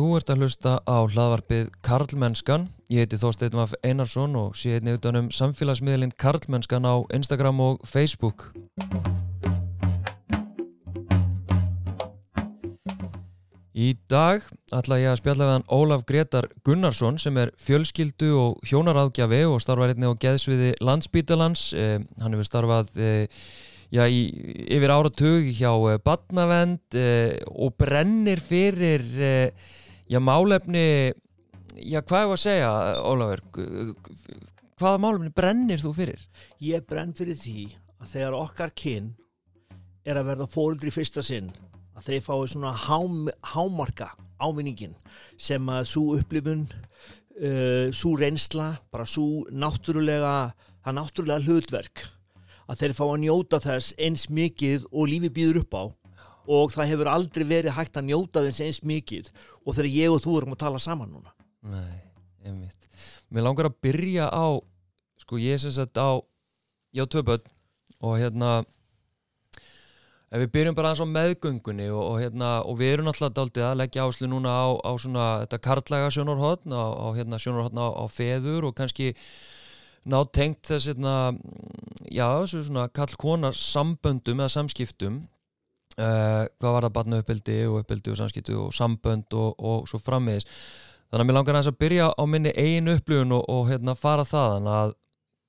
Þú ert að hlusta á hlaðvarpið Karlmennskan. Ég heiti Þorstein Maf Einarsson og sé einnig utanum samfélagsmiðlinn Karlmennskan á Instagram og Facebook. Í dag ætla ég að spjalla við hann Ólaf Gretar Gunnarsson sem er fjölskyldu og hjónaráðgjafi og starfar einnig á geðsviði Landsbítalans. Eh, hann hefur starfað eh, já, í, yfir áratug hjá eh, Batnavend eh, og brennir fyrir eh, já, málefni, já hvað er það að segja Ólafur, hvaða málefni brennir þú fyrir? Ég brenn fyrir því að þegar okkar kyn er að verða fóruldri fyrsta sinn að þeir fái svona hám, hámarka ávinningin sem að svo upplifun uh, svo reynsla, bara svo náttúrulega, það náttúrulega hlutverk að þeir fá að njóta þess eins mikið og lífi býður upp á og það hefur aldrei verið hægt að njóta þess eins mikið. Og þegar ég og þú erum að tala saman núna. Nei, einmitt. Mér langar að byrja á, sko ég sem sagt á, ég á börn og hérna, ef við byrjum bara aðeins á meðgöngunni og, og hérna, og við erum alltaf daldið að leggja áslu núna á, á svona þetta karlæga sjónarhóttn, á, á hérna sjónarhóttn á, á feður og kannski ná tengt þess hérna, já, svona kall-kona samböndum eða samskiptum Uh, hvað var það barna uppbildi og uppbildi og samskiptu og sambönd og, og svo frammiðis þannig að mér langar að byrja á minni einu upplifun og, og hérna fara það að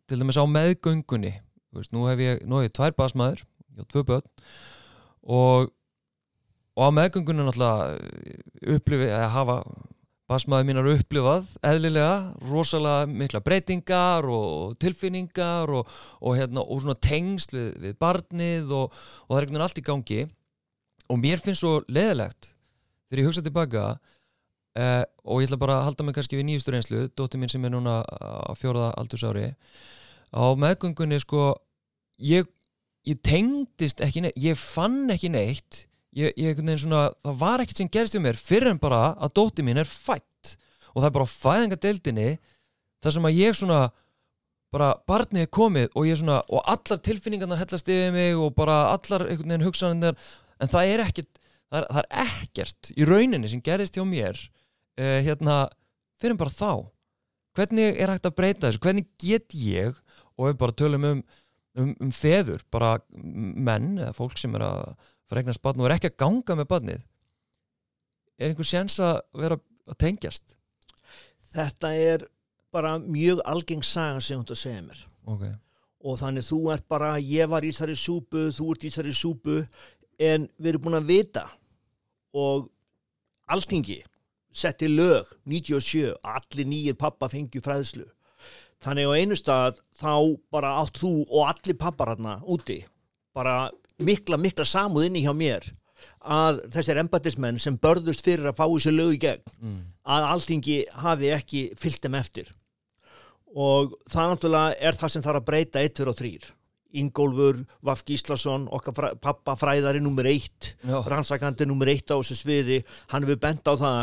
til dæmis á meðgöngunni veist, nú hef ég, nú hef ég tvær basmaður á tvö börn og, og á meðgöngunni náttúrulega upplifi að hafa basmaður mínar upplifað eðlilega, rosalega mikla breytingar og tilfinningar og, og hérna, og svona tengsl við, við barnið og, og það er einhvern veginn allt í gangi og mér finnst svo leðilegt þegar ég hugsa tilbaka uh, og ég ætla bara að halda mig kannski við nýjustur einslu, dóttir mín sem er núna á fjóraða aldursári á meðgöngunni sko ég, ég tengdist ekki neitt ég fann ekki neitt ég, ég, svona, það var ekkert sem gerist hjá mér fyrir en bara að dóttir mín er fætt og það er bara fæðingadeildinni þar sem að ég svona bara barnið er komið og ég svona og allar tilfinningarnar hellast yfir mig og bara allar einhvern veginn hugsanir en það er ekkert það er, það er ekkert í rauninni sem gerist hjá mér uh, hérna fyrir bara þá hvernig er hægt að breyta þessu, hvernig get ég og við bara tölum um, um, um feður, bara menn eða fólk sem er að fræknast barn og er ekki að ganga með barnið er einhver séns að vera að tengjast? Þetta er bara mjög algeng saga sem þú segir mér okay. og þannig þú ert bara, ég var í þessari súpu þú ert í þessari súpu en við erum búin að vita og alltingi setti lög 97 allir nýjir pappa fengju fræðslu. Þannig á einu stað þá bara átt þú og allir pappar hérna úti bara mikla mikla samúð inni hjá mér að þessir embatismenn sem börðust fyrir að fá þessu lög í gegn mm. að alltingi hafi ekki fyllt þeim eftir. Og það náttúrulega er það sem þarf að breyta 1, 2 og 3 Ingólfur Vaf Gíslason okkar fræ, pappa fræðari nummer eitt rannsakandi nummer eitt á þessu sviði hann hefur bent á það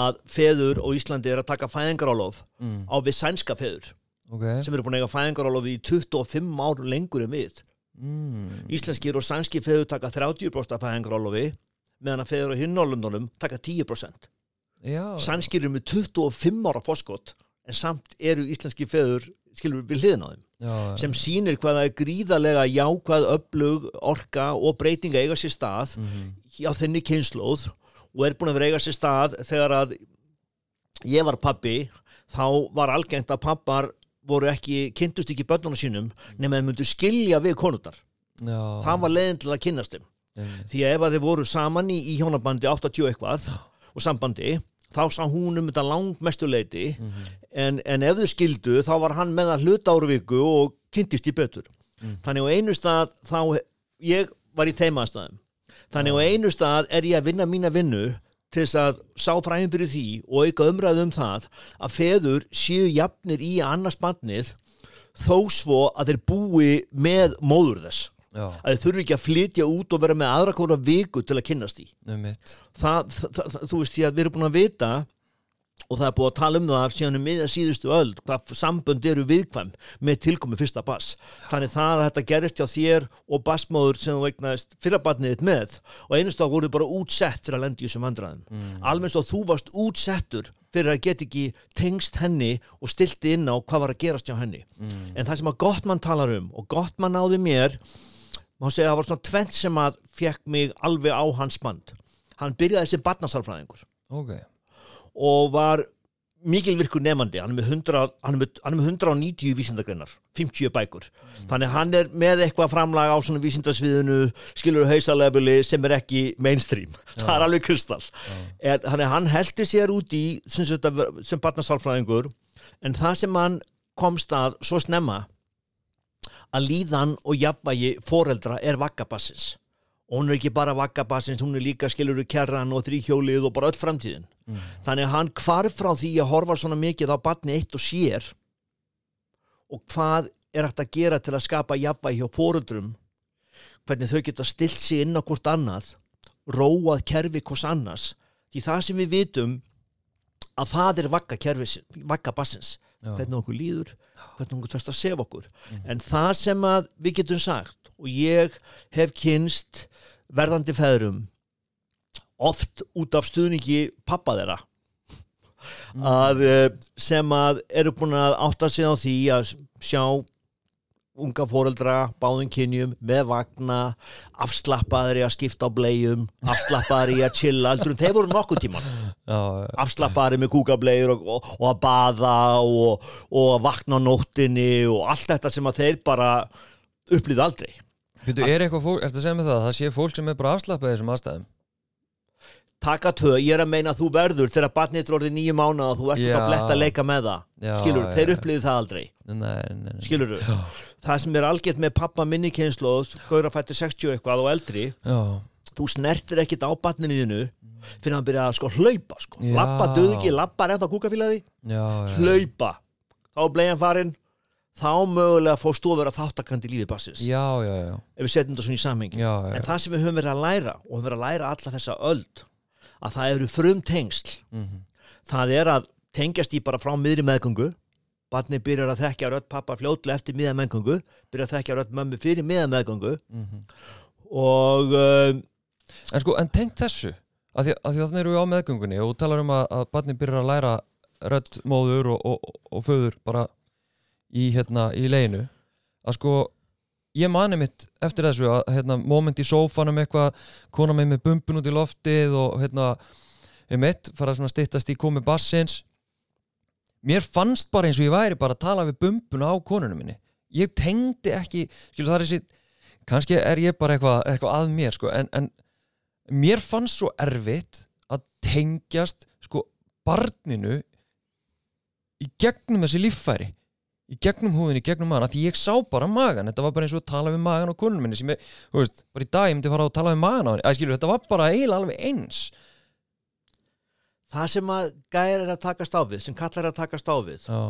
að feður og Íslandi er að taka fæðingarálof mm. á við sænska feður okay. sem eru búin að eiga fæðingarálof í 25 ár lengur en við mm. Íslenskir og sænski feður taka 30% af fæðingarálofi meðan að feður og hinnálundunum taka 10% sænskir eru með 25 ára foskott en samt eru íslenski feður skilur við hliðin á þeim já, sem sýnir hvaða gríðarlega jákvæð öflug, orka og breytinga eiga sér stað mm -hmm. á þenni kynnslóð og er búin að vera eiga sér stað þegar að ég var pappi þá var algengt að pappar voru ekki, kynntust ekki börnunum sínum nema þeir myndu skilja við konundar það var leiðin til að kynnast þeim. Því að ef að þeir voru saman í, í hjónabandi 80 eitthvað og sambandi þá sá hún um þetta langt mestuleiti mm -hmm. En, en ef þau skildu þá var hann með að hluta áruvíku og kynntist í betur. Mm. þannig á einu stað þá ég var í teimaðstæðum þannig á einu stað er ég að vinna mína vinnu til þess að sá fræðin fyrir því og auka umræðu um það að feður séu jafnir í annars bandnið þó svo að þeir búi með móður þess. Já, að þeir þurfi ekki að flytja út og vera með aðra kóra viku til að kynnast í það, það, það, þú veist því að við erum búin að vita og það er búið að tala um það síðan um miða síðustu öld hvað sambönd eru viðkvæm með tilkomi fyrsta bass þannig það að þetta gerist hjá þér og bassmóður sem þú eignaðist fyrrabarnið þitt með og einust þá voru bara útsett fyrir að lendi í þessum vandræðum. Mm. alveg svo þú varst útsettur fyrir að geta ekki tengst henni og stilti inn á hvað var að gerast hjá henni. Mm. en það sem að Gottmann talar um og Gottmann náði mér má segja að það var svona tvent sem að fekk mig alveg á hans band. Hann byrjaði sem barnasalfræðingur ok, og var mikil virkur nefandi, hann er með, 100, hann er með, hann er með 190 vísindagreinar 50 bækur, þannig að hann er með eitthvað framlag á svona vísindasviðinu skilur hausalebuli sem er ekki mainstream, það er alveg kristall. Er, þannig hann heldur sér út í sem, sem, sem barnasálfræðingur en það sem hann komst að svo snemma að líðan og jafnvægi foreldra er vakkabassins og hún er ekki bara vakkabassins, hún er líka skilur kerran og þrýhjólið og bara öll framtíðin. Þannig að hann hvarf frá því að horfa svona mikið á batni eitt og sér og hvað er hægt að gera til að skapa jafnvægi hjá fóruldrum hvernig þau geta stilt sig inn á hvort annað róað kerfi hvers annars. Því það sem við vitum að það er vakka kerfi vakka bassins, Já. hvernig okkur líður hvernig okkur tvist að sefa okkur. En það sem við getum sagt og ég hef kynst verðandi feðrum oft út af stuðningi pappa þeirra. Að eh, sem að eru búin að átta sig á því að sjá unga fóreldra, báðum kynjum með vagna, afslappaðir í að skipta á bleium, afslappaðir í að chilla, heldur þeir voru nokkuð tíman afslappaðir með kúkableir og, og, og að baða og, og að vakna á nóttinni og allt þetta sem að þeir bara upplýði aldrei Býtu, er eitthvað fólk, ertu að segja mig það, að það sé fólk sem er bara afslappað í þessum aðstæðum? Taka tvö, ég er að meina að þú verður þegar barnið er orðið nýju mánu og þú ert Já. bara blett að leika með það. Já, skilur, já, þeir já. upplýði það aldrei. Nei, nei, nei, skilur það sem er algjört með pappa minni kynnslóð Gaura fætti 60 eitthvað og eldri Já, þú snertir ekkit á barninu þínu fyrir að hann byrja að sko hlaupa sko. Já. lappa döð ekki, lappa ennþá kúkafílaði. Já, já hlaupa, þá bleiðan farin þá mögulega fórst þú að vera þáttakandi í lífi bassins Já, já, já, ef við setjum þetta svona í samhengi. En það sem við höfum verið að læra og höfum verið að læra alla þessa öld að það eru frum tengsl Mhm. það er að tengjast í bara frá miðri meðgöngu. Barni byrjar að þekkja rödd pappa fljótlega eftir miða meðgöngu byrjar að þekkja rödd mömmu fyrir miða meðgöngu. Mhm. og uh, En sko, en tengt þessu að því, að því þannig erum við á meðgöngunni og talar um að, að barni byrjar að læra rödd móður og, og, og föður bara í, hérna, í leginu að sko ég mani mitt eftir þessu að hérna, moment í sófanum eitthvað, kona með með bumbun út í loftið og hérna um mitt, fara að styttast í komi bassins mér fannst bara eins og ég væri bara að tala við bumbun á konunum minni. Ég tengdi ekki, skilur það er þessi kannski er ég bara eitthvað, eitthvað að mér sko, en, en mér fannst svo erfitt að tengjast sko barninu í gegnum þessi líffæri í gegnum húðin, í gegnum magan því ég sá bara magan, þetta var bara eins og að tala við magan á konunum minni sem ég, þú veist, bara í dag ég myndi fara að tala við magan á henni, að skilur, þetta var bara eiginlega alveg eins. Það sem að gæri er að takast á við sem kallar er að takast á við Já,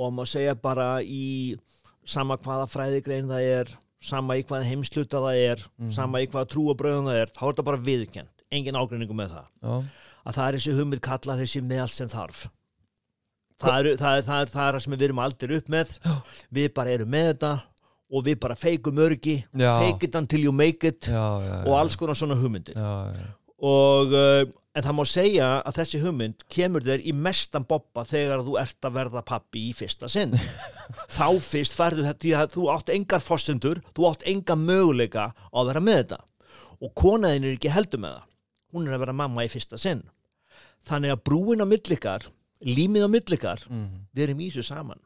og maður segja bara í sama hvaða fræðigrein það er sama í hvaða heimsluta það er Mhm. sama í hvaða trúabröðum það er þá er þetta bara viðkjönd, engin ágreiningu með það. Já, að það er þessi hugmynd kalla þessi með allt sem þarf það er það, er, það, er, það er sem við erum aldrei upp með. Við bara erum með þetta og við bara feikum örgi fake it until you make it já, já, og alls konar svona hugmyndir. Og uh, en það má segja að þessi hugmynd kemur þér í mestan boppa þegar þú ert að verða pappi í fyrsta sinn. Þá fyrst færðu þetta þú átt engar fossendur, þú átt enga möguleika að vera með þetta. Og konaðin er ekki heldur með það. Hún er að vera mamma í fyrsta sinn. Þannig að brúin á millikar límið á millikar, mm, við erum í þessu saman.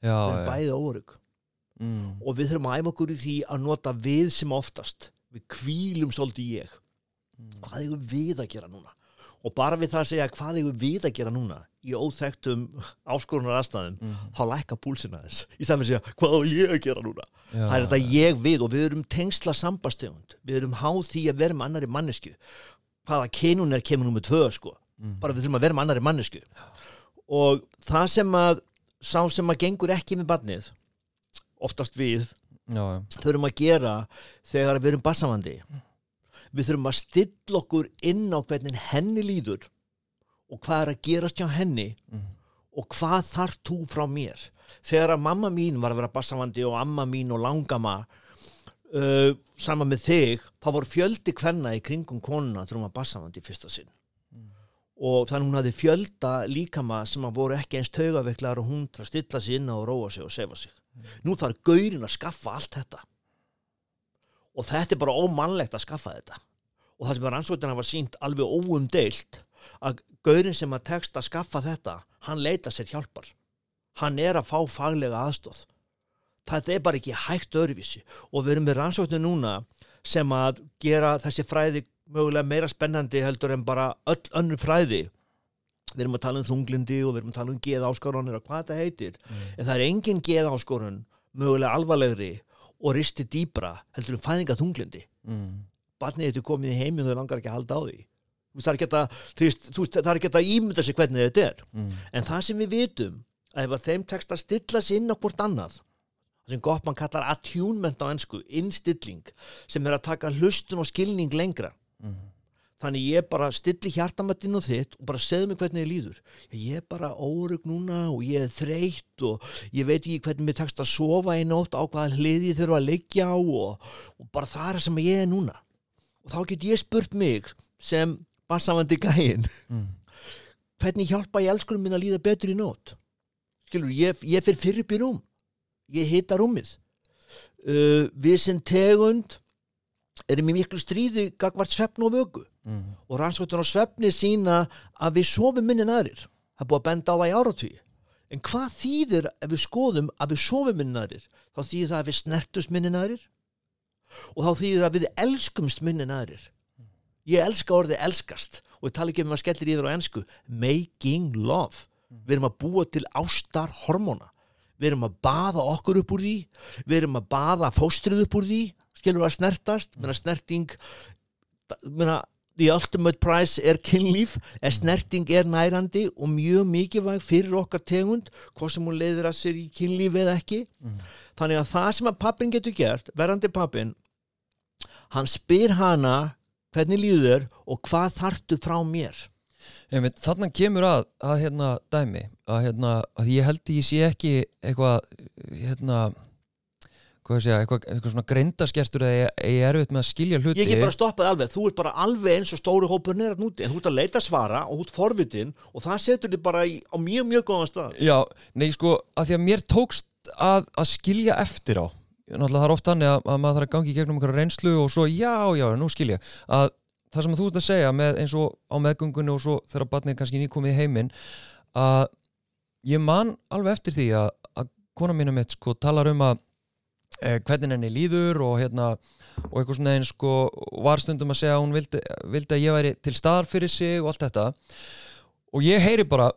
Já, við erum já. bæði órug Mm, og við þurfum að æfa okkur í því að nota við sem oftast. Við kvílum svolítið ég. Mm. hvað eigum við að gera núna? Og bara við það að segja hvað eigum við að gera núna? Í óþektum áskorunar aðstæðum mm, þá lækka púlsina þess í fyrir að segja hvað á ég að gera núna? Já, það er þetta ég við og við erum tengsla sambastegund við erum háð því að vera með annari mannesku hvaða kynun er kemur nummer tvö sko. Mm, bara við þurfum að vera með annari mannesku og það sem að sá sem að gengur ekki með barnið oftast við já, já, þurfum að gera þegar við erum bassamandi við þurfum að stilla okkur inn á hvernig henni líður og hvað er að gerast hjá henni og hvað þarf þú frá mér. Þegar að mamma mín var að vera bassavandi og amma mín og langama uh, saman með þig þá voru fjöldi kvenna í kringum konuna var bassavandi í fyrsta sinn og þannig hún hafði fjölda líkama sem að voru ekki eins taugaveiklar og hún til að stilla sig inn á og róa sig og sefa sig. Nú þarf gaurin að skaffa allt þetta. Og þetta er bara ómannlegt að skaffa þetta. Og það sem var ansvöldina var sínt alveg óumdeilt að gaurin sem að tekst að skaffa þetta hann leita sér hjálpar. Hann er að fá faglega aðstóð þetta er bara ekki hægt öðruvísi. Og við erum með rannsóknir núna sem að gera þessi fræði mögulega meira spennandi heldur en bara öll önnur fræði. Við erum að tala um þunglindi og við erum að tala um geð áskoranir og hvað þetta heitir. En það er engin geð áskorun mögulega alvarlegri og risti dýbra heldur um fæðinga þunglindi mm. barnið þetta er komið í heiminn og þau langar ekki að halda á því. Það er ekki að, að ímynda sig hvernig þetta er. Mm. en það sem við vitum að ef að þeim tekst að stilla sig inn á hvort annað það sem gott mann kallar attunement á ennsku, innstilling sem er að taka hlustun og skilning lengra Mm. þannig ég bara stilli hjartamættinn og þitt og bara segðu mig hvernig ég líður ég er bara órug núna og ég er þreytt og ég veit ekki hvernig mér tekst að sofa í nótt á hvaða hliði þurfa að liggja á og, og bara það er sem ég er núna og þá get ég spurt mig sem bassavandi gæinn Mm. hvernig hjálpa ég elskunum minn að líða betur í nótt skilur, ég, ég fyrir fyrir upp í rúm ég hita rúmið uh, við sem tegund erum í miklu stríði gagvart svefn og vöku. Mm. og rannsóttur á svefni sína að við sofum minni en aðrir. Það er búið að benda á það í áratví en hvað þýðir ef við skoðum að við sofum minni en aðrir? Þá þýðir það að við snertust minni en aðrir. Og þá þýðir það að við elskumst minni en aðrir. Ég elska orðið elskast. Og við tala ekki um að skellir yfir á ensku. Making love. Við erum að búa til ástar hormóna við erum að baða okkur upp úr því. Við erum að baða fóstrið upp úr því skilur að snertast? Menna snerting menna, the ultimate prize er kynlíf en snerting er nærandi og mjög mikilvæg fyrir okkar tegund hvað sem hún leiðir að sér í kynlíf eða ekki. Þannig að það sem að pappin getur gert verandi pappin hann spyr hana hvernig líður og hvað þartu frá mér. Einmitt, þarna kemur að, að hérna dæmi að, hérna, að ég held ég sé ekki eitthvað hérna hvað ég segja, eitthvað, eitthvað svona greindaskertur eða ég, ég er erfitt með að skilja hluti ég get bara stoppað alveg, þú ert bara alveg eins og stóru hópurinn er að núti, en þú ert að leita svara og ert forvitin og það setur þið bara í, á mjög mjög góðan stað. Já, nei sko, að því að mér tókst að, að skilja eftir á. Náttúrulega það er oft þannig að, að maður þarf að gangi gegnum einhverja reynslu og svo já, já, nú skilja að það sem þú ert að segja með, eins og á meðgöngunni og svo þegar barnið er kannski nýkomið heiminn að ég man alveg eftir því að, að kona mínu mitt sko talar um að hvernig henni líður og hérna og eitthvað svona eins sko var stundum að segja að hún vildi, vildi að ég væri til staðar fyrir sig og allt þetta. Og ég heyri bara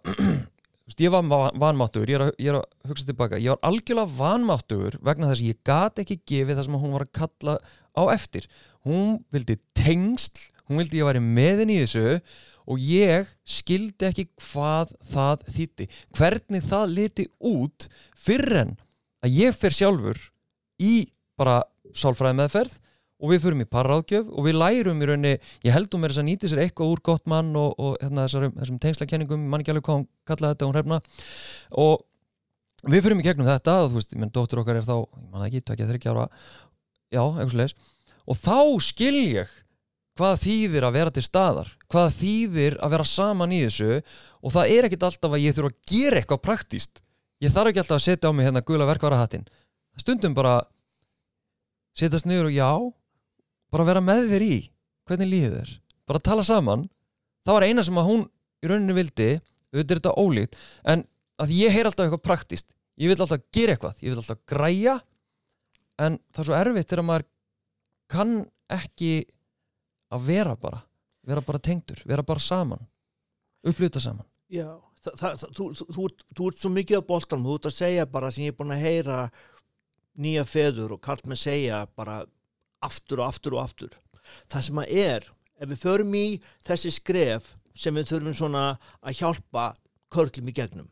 ég var va- vanmáttugur, ég er, að, ég er að hugsa tilbaka, ég var algjörlega vanmáttugur vegna þess að ég gat ekki gefið það sem hún var að kalla á eftir. Hún vildi tengsl hún vildi ég væri meðin í þessu og ég skildi ekki hvað það þýtti, hvernig það liti út fyrr en að ég fer sjálfur í bara sálfræði meðferð og við förum í parráðgjöf og við lærum í rauninni, ég mér þess að nýti sér eitthvað úr gott mann og, og hérna, þessar, þessum tengslakenningum, mann ekki alveg hvað hún kallaði þetta, hún hrefna. Og við förum í gegnum þetta og þú veist, menn dóttur okkar er þá, ég man það ekki, ég þryggja ára. Já, eitthvað leis og þá skil ég hvað þýðir að vera til staðar hvað þýðir að vera saman í þessu og það er ekkit alltaf að ég þurfa að gera eitthvað praktíst ég þarf ekki alltaf að setja á mig hérna gula verkvarahattin stundum bara setjast niður og já bara vera með þér í hvernig líður þér, bara tala saman. Það var eina sem að hún í rauninni vildi auðvitað er þetta ólíkt en að ég heyr alltaf eitthvað praktist ég vil alltaf gera eitthvað, ég vil alltaf græja en það er svo erfitt þegar maður kann ekki að vera bara vera bara tengdur, vera bara saman upplýta saman. Já, það, það, það, þú, þú, þú, þú ert svo mikið á boltanum, þú ert að segja bara sem ég er búin að heyra nýja feður og karlmenn segja bara aftur og aftur og aftur. Það sem að er, ef við förum í þessi skref sem við þurfum svona að hjálpa körlum í gegnum,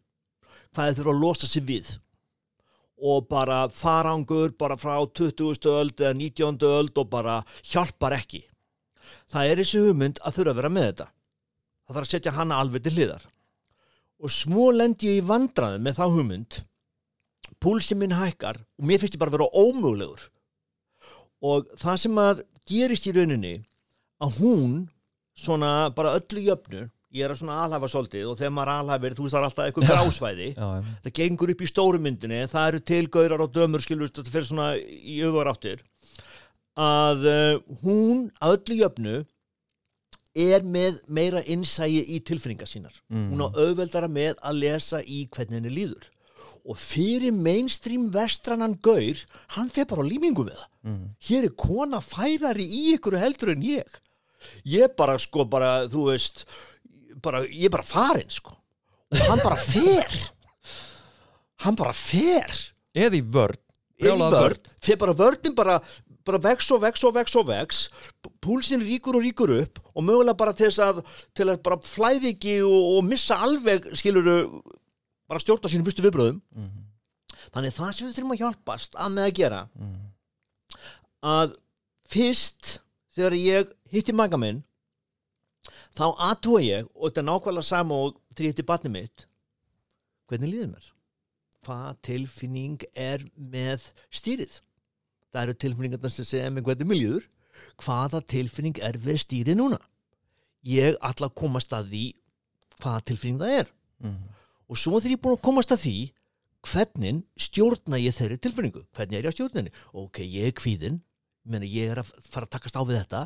hvað þið þurfa að losa sig við og bara farangur bara frá 20. öld eða 19. öld og bara hjálpar ekki. Það er þessi hugmynd að þurfa að vera með þetta. það þarf að setja hana alveg til hliðar og smó lendi ég í vandraðum með þá hugmynd púlsi minn hækkar og mér finnst ég bara að vera ómögulegur. Og það sem að gerist í rauninni að hún svona bara öllu jöfnu ég er að svona alhafa svolítið og þegar maður alhafir þú veist það er alltaf eitthvað grásvæði. Já, já, það gengur upp í stóru myndinni það eru til gaurar og dömur skilur þetta fyrir svona í öfur áttir að uh, hún að öllu jöfnu er með meira innsægi í tilfinningar sínar. Mm. hún á auðveldara með að lesa í hvernig henni líður og fyrir mainstream vestrannan gaur hann fer bara límingu með það. Mm, hér er kona færari í ykkur heldur en ég. Ég bara sko bara þú veist bara, ég bara farin sko. Og hann bara fer. Hann bara fer. Eða í vörn. Er í vörn, fer bara vörnin bara, bara vex og vex og vex og vex. Púlsinn ríkur og ríkur upp og mögulega bara til þess að til að bara flæði ekki og, og missa alveg skiluru bara stjórna sínum fyrstu viðbröðum Mhm. þannig það sem við þurfum að hjálpast að með að gera Mhm. að fyrst þegar ég hitti maga minn þá aðtúa ég og þetta er nákvæmlega sama og þegar ég hitti batni mitt hvernig líður mér hvað tilfinning er með stýrið það eru tilfinningarnar sem segja mig hvernig mér líður hvaða tilfinning er við stýrið núna ég ætla að komast að því hvaða tilfinning það er Mhm. Og svo þegar ég er búin að komast að því hvernig stjórna ég þeirri tilfinningu? Hvernig er ég að stjórna henni ok, ég er kvíðin meni, ég er að fara að takast á við þetta.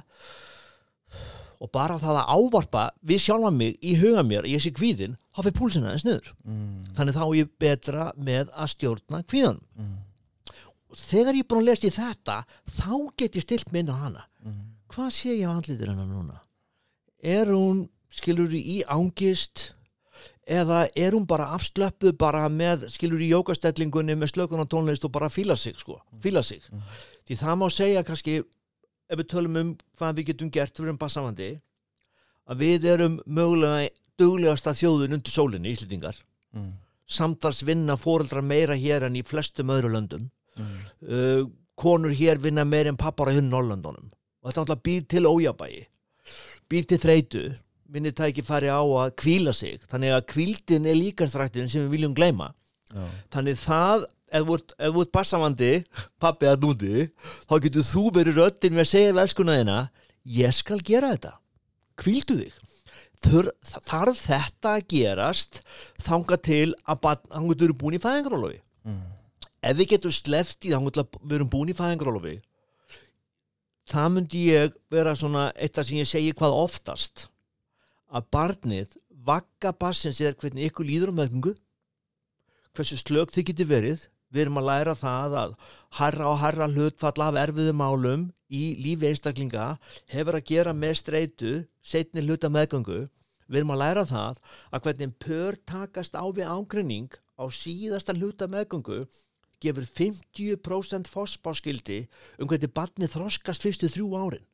Og bara það að ávarpa við sjálfa mig í huga mér ég sé kvíðin, þá fyrir púlsina aðeins niður. Mhm. þannig þá er ég betra með að stjórna kvíðan Mhm. og þegar ég er búin að lesa í þetta þá get ég stilt minn á hana. Mhm. hvað sé ég á andlitir hennar núna? Er hún skilur í ángist eða er hún bara afslöppuð bara með skilur í jókastellingunni með slökun og tónlist og bara fíla sig sko, fíla sig. Því það má segja kannski ef við tölum um hvað við getum gert fyrir um bassavandi að við erum mögulega duglegasta þjóðun undir sólinni, Íslendingar. Mhm. samtals vinna fóreldrar meira hér en í flestum öðru löndum. Mhm. uh, konur hér vinna meir en pappar á hinn Norrlöndunum og þetta náttúrulega býr til ójabægi býr til þreytu minni tækifæri á að kvíla sig. Þannig að kvíldin er líkastrættin sem við viljum gleyma. Já. þannig það ef þú ert- bassamandi pappi að núti þá getur þú verið röddin við að segja þina ég skal gera þetta. Kvíldu þig. Þur, þarf þetta að gerast þanga til að þangað þú eru búin í fæðingarólofi Mhm. ef við getum sleppt í að við erum búin í fæðingarólofi það myndi ég vera svona eitt af sem ég segi hvað oftast að barnið vakka bassins eða hvernig ykkur líður á meðgöngu hversu slög þið getur verið. Við erum að læra það að harra og harra hlutfall af erfiðum málum í lífi einstaklinga hefur að gera með streitu setni hluta meðgöngu. Við erum að læra það að hvernig pör takast á við ágrinning á síðasta hluta meðgöngu gefur 50% fósbáskildi um hvernig barnið þroskast fyrstu þrjú árin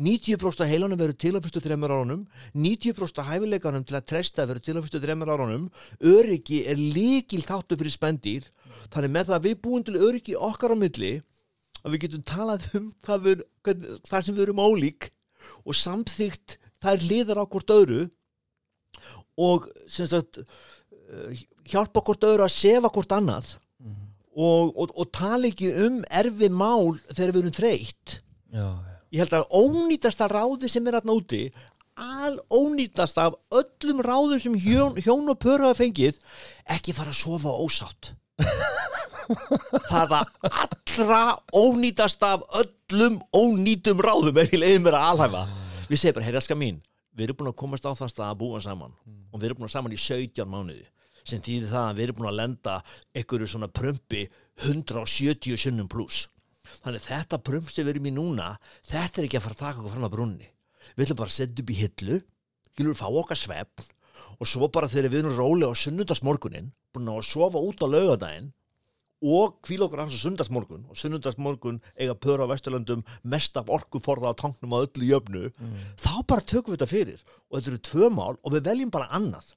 90% af heilanum verður til á fyrstu þreymur árunum 90% af hæfileikanum til að treysta verður til á fyrstu þreymur árunum öryggi er líkil þáttu fyrir spendýr þannig með það að við búum til öryggi okkar á milli að við getum talað um það, við, það sem við erum ólík og samþygt þær liðar á hvort öðru og sem sagt eh, hjálpa hvort öðru að sefa hvort annað Mhm. og, og, og tala ekki um erfi mál þegar við erum þreytt Já, já. Ég held að ónýtasta ráði sem er að úti al ónýtasta af öllum ráðum sem hjón, hjón og pör hafa fengið ekki fara að sofa ósátt. Það er það allra ónýtasta af öllum ónýtum ráðum ef ég leiði mér að alhæfa. Við segjum bara, heyrðaska mín við erum búin að komast á þann stað að búa saman og við erum búin að saman í 17 mánuði. Sem þýðir það að við erum búin að lenda einhverju svona prumpi 170 sinnum pluss þannig þetta prump sem við erum í núna þetta er ekki að fara að taka okkur fram að brunni við ætlum bara að setja upp í hillu skilur fá okkar svefn og svo bara þegar við erum rólega á sunnundagsmorgunin búin að sofa út á laugadaginn og kvíla okkur hans á sundagsmorgun og sunnundagsmorgun eiga pöra á Vesturlöndum mest af orkuforða á tanknum á öllu jöfnu þá bara tökum við þetta fyrir. Og þetta eru tvö mál og við veljum bara annað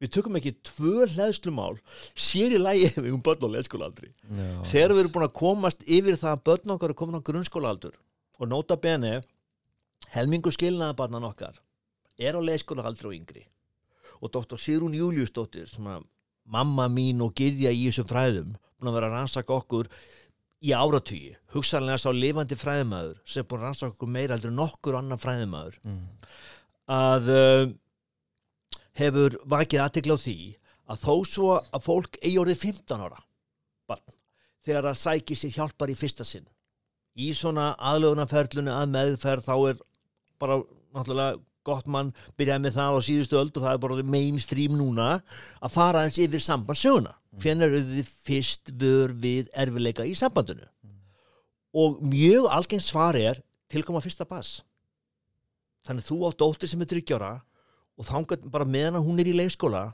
við tökum ekki tvö hlæðslumál sér í lægi ef við um börn og leðskólaaldri þegar við erum búin að komast yfir það að börn okkar er komin á grunnskólaaldur og nota bene helmingu skilnaðabarnan okkar er á leiðskóla aldrei og yngri. Og doktor Sigrún Júliusdóttir mamma mín og gyðja í þessum fræðum búin að vera að rannsaka okkur í áratugi, hugsanlega sá lifandi fræðumæður sem búin að rannsaka okkur meira heldur en nokkur annar fræðumæður mm. að uh, hefur vakið aðtekla á því að þó svo að fólk eigi orðið 15 ára barn, þegar það sækir sér hjálpar í fyrsta sinn í svona aðlögunarferlunni að meðferð þá er bara náttúrulega gott mann byrjaði með það á síðustu öld og það er bara mainstream núna að fara aðeins yfir sambandsöguna hvernig eru þið fyrst vör við erfileika í sambandinu? Og mjög algengt svar er tilkoma fyrsta bass þannig þú á dóttir sem er þryggjára og þá bara meðan hún er í leikskóla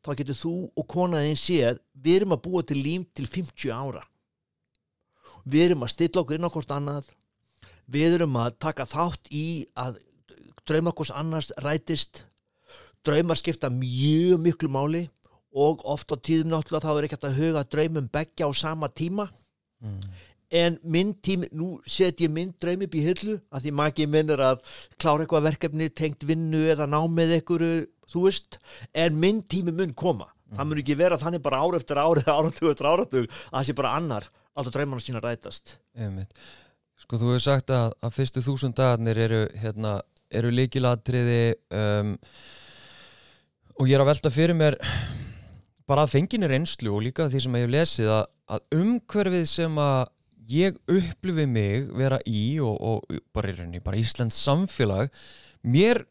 þá getur þú og konaðin séð við erum að búa til lím til 50 ára. Við erum að stilla okkur inn á hvort annað. Við erum að taka þátt í að drauma hvers annars rætist. Draumar skipta mjög miklu máli og oft á tíðum náttúrulega þá er ekkert að huga draumum begja á sama tíma. Mm. En minn tími, nú set ég minn draum upp í hillu að því maki minn er að klára eitthvað verkefni, tengt vinnu eða ná með einhverju, þú veist. En minn tími mun koma. Það mun ekki vera þannig bara ár eftir ár eða áratug eftir áratug að það sé bara annar alltaf draumarna sína rætast. Einmitt. Sko þú hefur sagt að, að fyrstu þúsund dagarnir eru, hérna, eru líkilatriði um, og ég er að velta fyrir mér bara að fenginni reynslu og líka því sem ég hef lesið að, að umhverfið sem að ég upplifi mig vera í og, og bara í rauninni, bara Íslands samfélag mér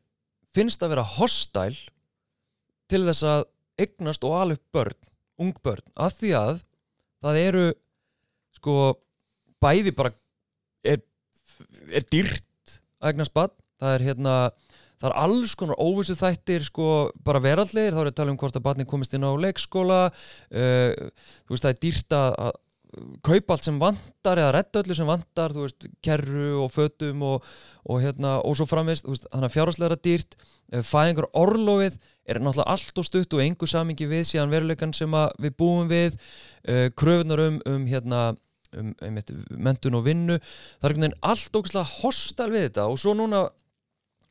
finnst að vera hostæl til þess að eignast og alveg börn, ung börn, að því að það eru sko bæði bara er, er dýrt að eignast barn það er hérna það er alls konar óvissu þættir sko bara verallegir, þá er að tala um hvort að barni komist inn á leikskóla uh, þú veist það er dýrt að kaupa allt sem vantar eða redda öllu sem vantar, þú veist, kerru og fötum og, og hérna og svo framvist, þú veist, þannig að fjárhagslega dýrt fæðingar orlofið er náttúrulega allt og stutt og engu samingi við síðan veruleikan sem við búum við uh, kröfunar um, um hérna um, um mentun og vinnu það er einhvern veginn allt ógæslega hostal við þetta og svo núna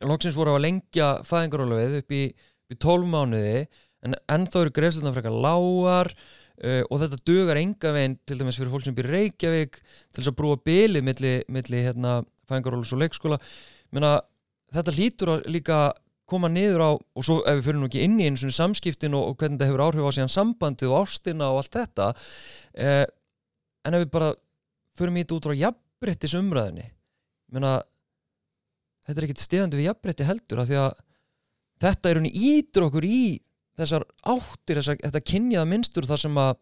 loksins voru að lengja fæðingarólfið upp í, í 12 mánuði en ennþá eru greiðslunar frekar lágar uh, og þetta dugar enga veginn til dæmis fyrir fólk sem býr Reykjavík til þess að brúa bilið milli, milli hérna, fæðingarólfs og leikskóla. Menna, þetta hlýtur að líka koma niður á, og svo ef við fyrir nú ekki inn í einu svona samskiptin og, og hvernig þetta hefur áhrif á síðan sambandið og ástina og allt þetta uh, en ef við bara í þetta út frá jafnbrettis umræðinni menna þetta er ekkit stiðandi við jafnbretti heldur því að þetta er henni ítur okkur í þessar áttir þessar, þetta kynjaða minnstur þar sem að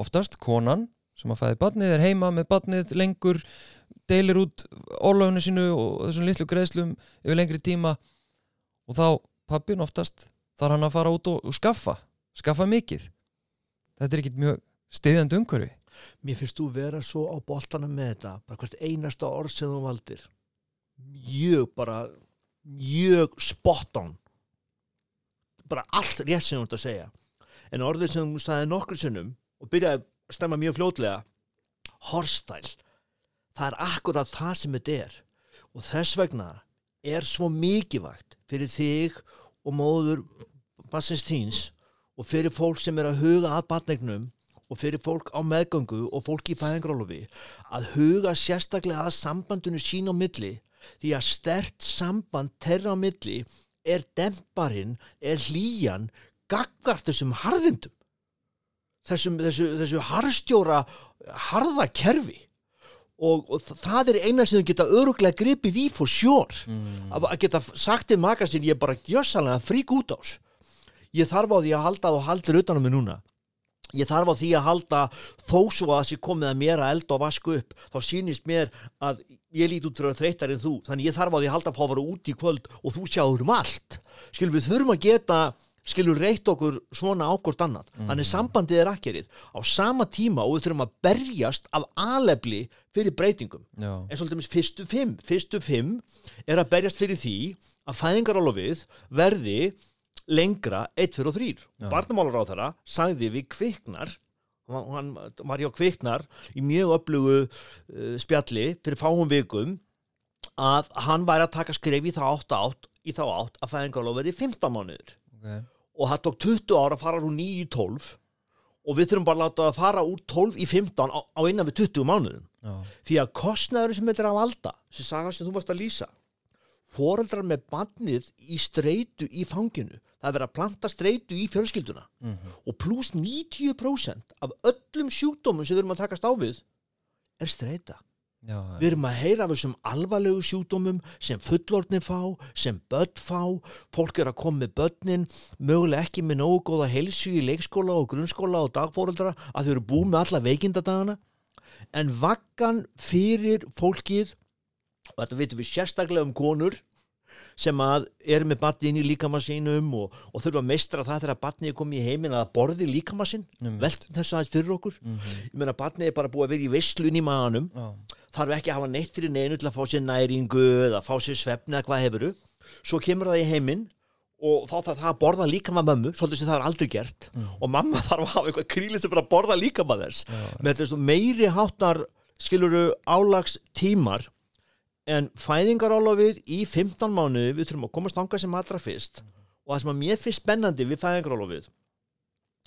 oftast konan sem að fæði badnið er heima með badnið lengur deilir út orlöfunu sínu og þessum litlu greiðslum yfir lengri tíma og þá pappin oftast þarf hann að fara út og, og skaffa skaffa mikið. Þetta er ekkit mjög stiðandi umhverfi. Mér finnst þú vera svo á boltanum með þetta bara hvert einasta orð sem þú valdir. Mjög bara mjög spot on bara allt rétt sem þú ert að segja. En orðið sem þú sagði nokkur sinnum og byrjaði að stemma mjög fljótlega horstæl. Það er akkurat það sem þetta er. Og þess vegna er svo mikilvægt fyrir þig og móður bassins þíns og fyrir fólk sem er að huga að barnegnum og fyrir fólk á meðgöngu og fólk í fæðingrólofi að huga sérstaklega að sambandinu sín á milli. Því að stert samband terra á milli er demparinn, er hlýjan gagvart þessum harðindum. Þessum, þessu, þessu harðstjóra harðakerfi og, og það er eina sem þau geta öruglega gripið í for sjór mm. að geta sagt til maka sín ég er bara gjössalega frík út ás ég þarf á því að halda og haldur utanum mig núna. Ég þarf á því að halda þó svo að það sé komið að mér að elda og vasku upp þá sýnist mér að ég lít út fyrir að þreytar en þú þannig ég þarf á því að halda að fá að vera út í kvöld og þú sjáur um allt. Skilur við þurfum að geta skilur reytt okkur svona ákvort annað. Þannig sambandið er akkerið á sama tíma og við þurfum að berjast af alefli fyrir breytingum. Eins og alltaf fyrstu fimm fyrstu fimm er að berjast fyrir því að fæðingarálofið verði lengra 1, 4 og 3 Já. barnamálar á þeirra sagði við kviknar hann var hjá kviknar í mjög öflugu uh, spjalli fyrir fáum vikum að hann væri að taka skref í þá átt átt í þá átt að fæðingarlof verði 15 mánuður okay. og það tók 20 ára að fara úr 9 í 12 og við þurfum bara að láta það fara úr 12 í 15 á, á innan við 20 mánuðum. Já, því að kostnæður sem þetta er að valda sem saga sem þú varst að lýsa foreldrar með barnið í streitu í fanginu það er verið að planta streitu í fjölskylduna. Mhm, og pluss 90% af öllum sjúkdómum sem við erum að takast á við er streita. Já, við erum að heyra af þessum alvarlegu sjúkdómum sem fullorðnin fá, sem börn fá. Fólk er að koma með börnin mögulega ekki með nógu góða heilsu í leikskóla og grunnskóla og dagfóreldra að þau eru búið með alla veikindadagana. En vaggan fyrir fólkið og þetta veitum við sérstaklega um konur sem að eru með batni inn í líkamassinum og, og þurfa að meistra það þegar batni er komið í heiminn að borði líkamassinn Einmitt. veltum þess aðeins fyrir okkur. Mhm, ég meina batni er bara búið að vera í veislun í maðanum já, þarf ekki að hafa neitt fyrir neinu til að fá sér næringu eða fá sér svefni eða hvað hefuru svo kemur það í heiminn og þá þarf það að borða líka maður mömmu svolítið sem það er aldrei gert. Og mamma þarf að hafa eitthvað kríli sem bara að borða líka maður þess með þessu meiri háttar skiluru álags tímar en fæðingarálofið í 15 mánuði við þurfum að komast þangað sem allra fyrst. Og það sem að mér finnst spennandi við fæðingarálofið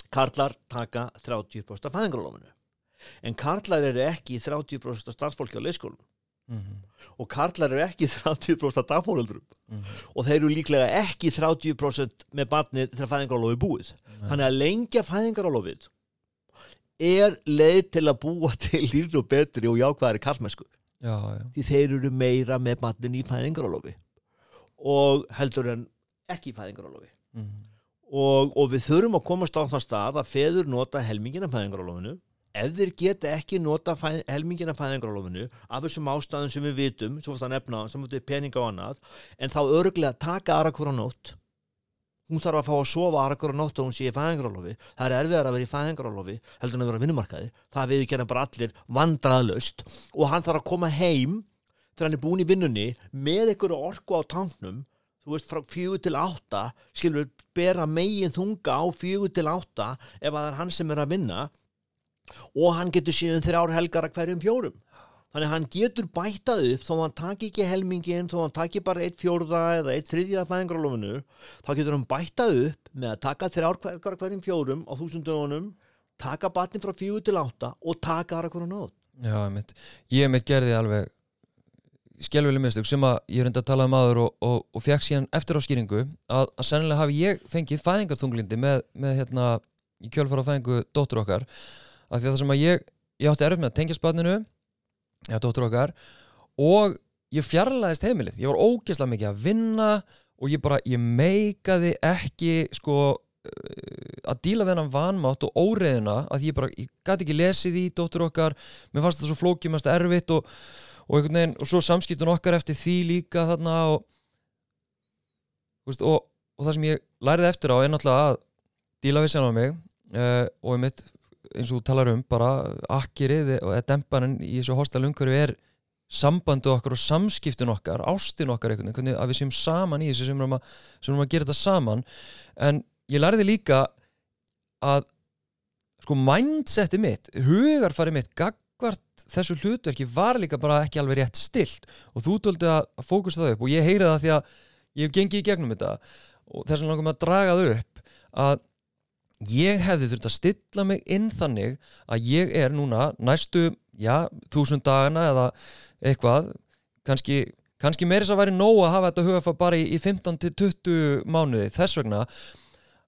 karlar taka 30% af fæðingarálofinu en karlar eru ekki 30% af starfsfólki á leyskólum mhm, og karlar eru ekki 30% af dagfólöldrum mhm, og þeir eru líklega ekki 30% með barnið þegar fæðingarálofi búið. Þannig að lengja fæðingarálofið er leið til að búa til lýrn og betri og jákvæðari kallmennsku já, já, því þeir eru meira með barnin í fæðingarálofi og heldur en ekki í fæðingarálofi mhm, og, og við þurfum að komast á þann stað að feður nota helmingina fæðingarálofinu ef þeir geta ekki nota fæ, helmingina fæðingarálofinu af þessum ástæðum sem við vitum sem fórst að nefna, sem fórst peninga og annað en þá örglega taka aðra hvora nótt hún þarf að fá að sofa aðra hvora nótt og hún sé í fæðingarálofi það er erfiðar að vera í fæðingarálofi heldur en að vera á vinnumarkaði. Það við gera bara allir vandraðlaust og hann þarf að koma heim þegar hann er búin í vinnunni með einhverju orku á tanknum. Þú veist frá fjögur til átta skilur við bera megin þunga á fjögur til átta ef að það er hann sem er að vinna. Og hann getur síðan þrjár helgar að hverjum fjórum þannig að hann getur bætað upp að hann taki ekki helmingin að hann taki bara eitt fjórða eða eitt þriðja fæðingarlofinu þá getur hann bætað upp með að taka þrjár að hverjum fjórum á þúsundögunum taka batni frá fjögur til átta og taka aðra hverju nót já, einmitt. Ég einmitt gerði alveg skelvileg mistök sem að ég reyndi að tala um aður og, og, og fekk síðan eftir á skýringu að, að sennilega hafi ég fengið fæðingarþunglindi með, með hérna í kjölfara fæðingu dóttur okkar. Af því að það sem að ég, ég átti erfitt með að tengja spanninu já, dóttur okkar og ég fjarlæðist heimilið. Ég var ógeðslega mikið að vinna og ég bara, ég meikaði ekki sko eh, að díla við hennan vanmátt og óreiðuna að ég bara, ég gæti ekki lesið í dóttur okkar, mér fannst það svo flókið mest erfitt og, og einhvern veginn og svo samskiptun okkar eftir því líka þarna og, og, og það sem ég lærið eftir á er náttúrulega að díla við sjálf mig uh, og einmitt eins og þú talar um bara akkirið eða dempaninn í þessu hostalungurðu er sambandu okkar og samskiptin okkar ástin okkar einhvern veginn, að við séum saman í þessu sem erum að, sem erum að gera þetta saman. En ég lærði líka að sko mindseti mitt, hugarfari mitt gagvart þessu hlutverki var líka bara ekki alveg rétt stilt og þú tóldi að fókusta það upp. Og ég heyri það því að ég hef gengið í gegnum þetta. Og þess vegna langum að draga það upp að ég hefði þurft að stilla mig inn þannig að ég er núna næstu, já, þúsund dagana eða eitthvað. Kannski, kannski meira þess að væri nóg að hafa þetta hugafar bara í, í 15 til 20 mánuði. Þess vegna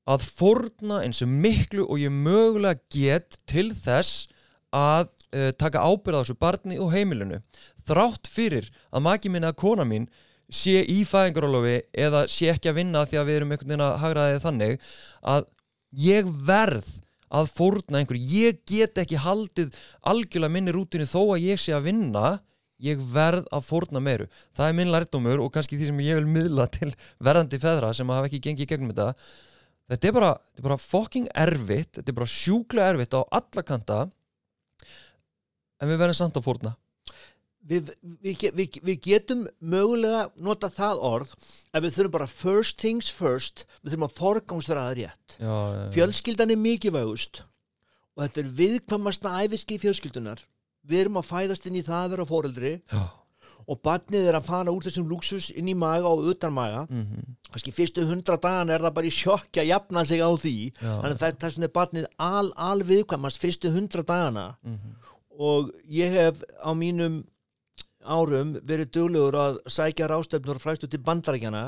að forna eins og miklu og ég mögulega get til þess að uh, taka ábyrða á þessu barni og heimilinu. Þrátt fyrir að maki minna að kona mín sé í fæðingarólofi eða sé ekki að vinna því að við erum einhvern veginn að hagraðið þannig að ég verð að fórna einhverju, ég get ekki haldið algjörlega minni rútinu þó að ég sé að vinna. Ég verð að fórna meiru, það er minn lærdómur og kannski því sem ég vil miðla til verðandi feðra sem hafa ekki gengið gegnum þetta. Þetta er bara, þetta er bara fucking erfitt. Þetta er bara sjúklega erfitt á alla kanta. En við verðum samt að fórna við, við, við, við getum mögulega nota það orð ef við þurfum bara first things first við þurfum að forgangsverða það rétt. Já, já, fjölskyldan er mikilvægust og þetta er viðkvæmasta æfiski fjölskyldunar við erum að fæðast inn í það að vera fóreldri já, og barnið er að fara úr þessum luxus inn í maga og utan maga. Mhm, kannski fyrstu hundra dagana er það bara í sjokki að jafna sig á því. Já. þannig að vegna er barnið al, al viðkvæmast fyrstu hundra dagana. Mhm, og ég hef á mínum árum verið duglegur að sækja rástefnur og fræstu til bandarækjana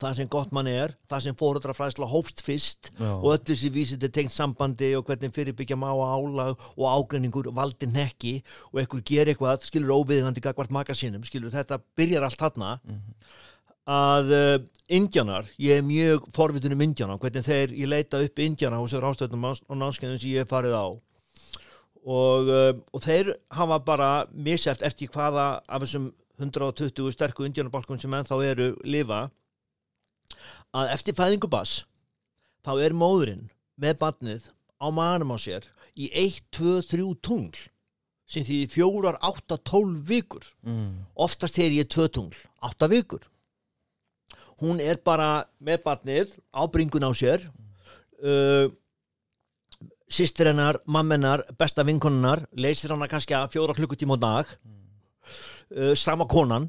það sem gott mann er, það sem fóruðra fræsla hófst fyrst já, og öll þessi vísið til tengt sambandi og hvernig fyrirbyggja má álag og ágreiningur valdi nekki og ekkur ger eitthvað, skilur óviðingandi gagvart maka sínum, skilur þetta byrjar allt þarna. Mhm, að uh, indjanar, ég er mjög forvitin um indjana, hvernig þeir, ég leita upp indjana hos þeir ástöðnum og námskeiðum sem ég hef farið á og, uh, og þeir hafa bara miseft eftir hvaða af þessum 120 sterku indjanabalkum sem ennþá eru lifa. Að eftir fæðingu bass þá er móðurinn með barnið á manum á sér í 1, 2, 3 tungl sem því fjórar, 8, 12 vikur. Mhm, oftast þegar ég er tvö tungl, átta vikur. Hún er bara með barnið á bringun á sér uh, sýstir hennar, mammennar besta vinkonunnar, leysir hana kannski að fjóra klukkutíma á dag. Uh, sama konan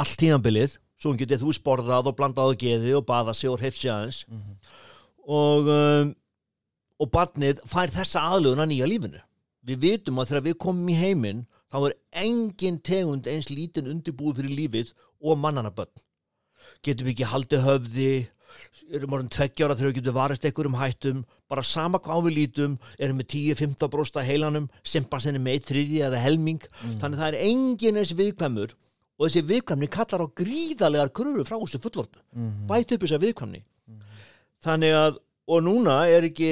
allt tíðanbilið, svo hún getið þú sporðað og blandað á geði og baða sig og hefsi aðeins. Mhm, og um, og barnið fær þessa aðlögun að nýja lífinu. Við vitum að þegar við komum í heiminn þá er engin tegund eins lítinn undirbúið fyrir lífið og mannana börn. Getum við ekki haldið höfði erum orðin tveggjára þegar við getum varist ekkur um hættum bara sama hvað við lítum erum með 10-15 brósta heilanum simpansinni með eitt þriði eða helming. Þannig að það er engin þessi viðkvæmur og þessi viðkvæmni kallar á gríðalegar kröfu frá þessu fullortu mhm, bæti upp þessa viðkvæmni. Þannig að, og núna er ekki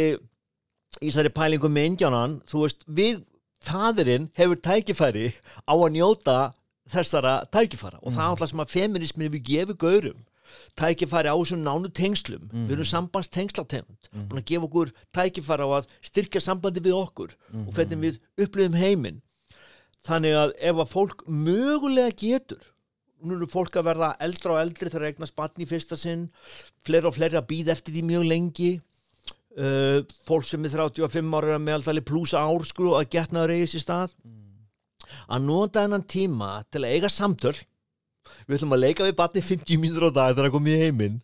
í þessari pælingu með indjánan, þú veist, við fadurinn hefur tækifæri á að njóta þessara tækifæra og það er alltaf sem að feminismin við gefum gaurum tækifæri á þessum nánu tengslum. Við erum sambands tengslategund búin að gefa okkur tækifæri á að styrkja sambandi við okkur og hvernig við upplifum heiminn. Þannig að ef að fólk mögulega getur nú eru fólk að verða eldra og eldri þegar eignast batni í fyrsta sinn fleiri og fleiri að býða eftir því mjög lengi uh, fólk sem er 35 ára með alltaf pluss ár sko að getnaður eigi sér stað. Að nota þennan tíma til að eiga samtöl við ætlum að leika við batni 50 mínútur á dag þegar það komið í heiminn.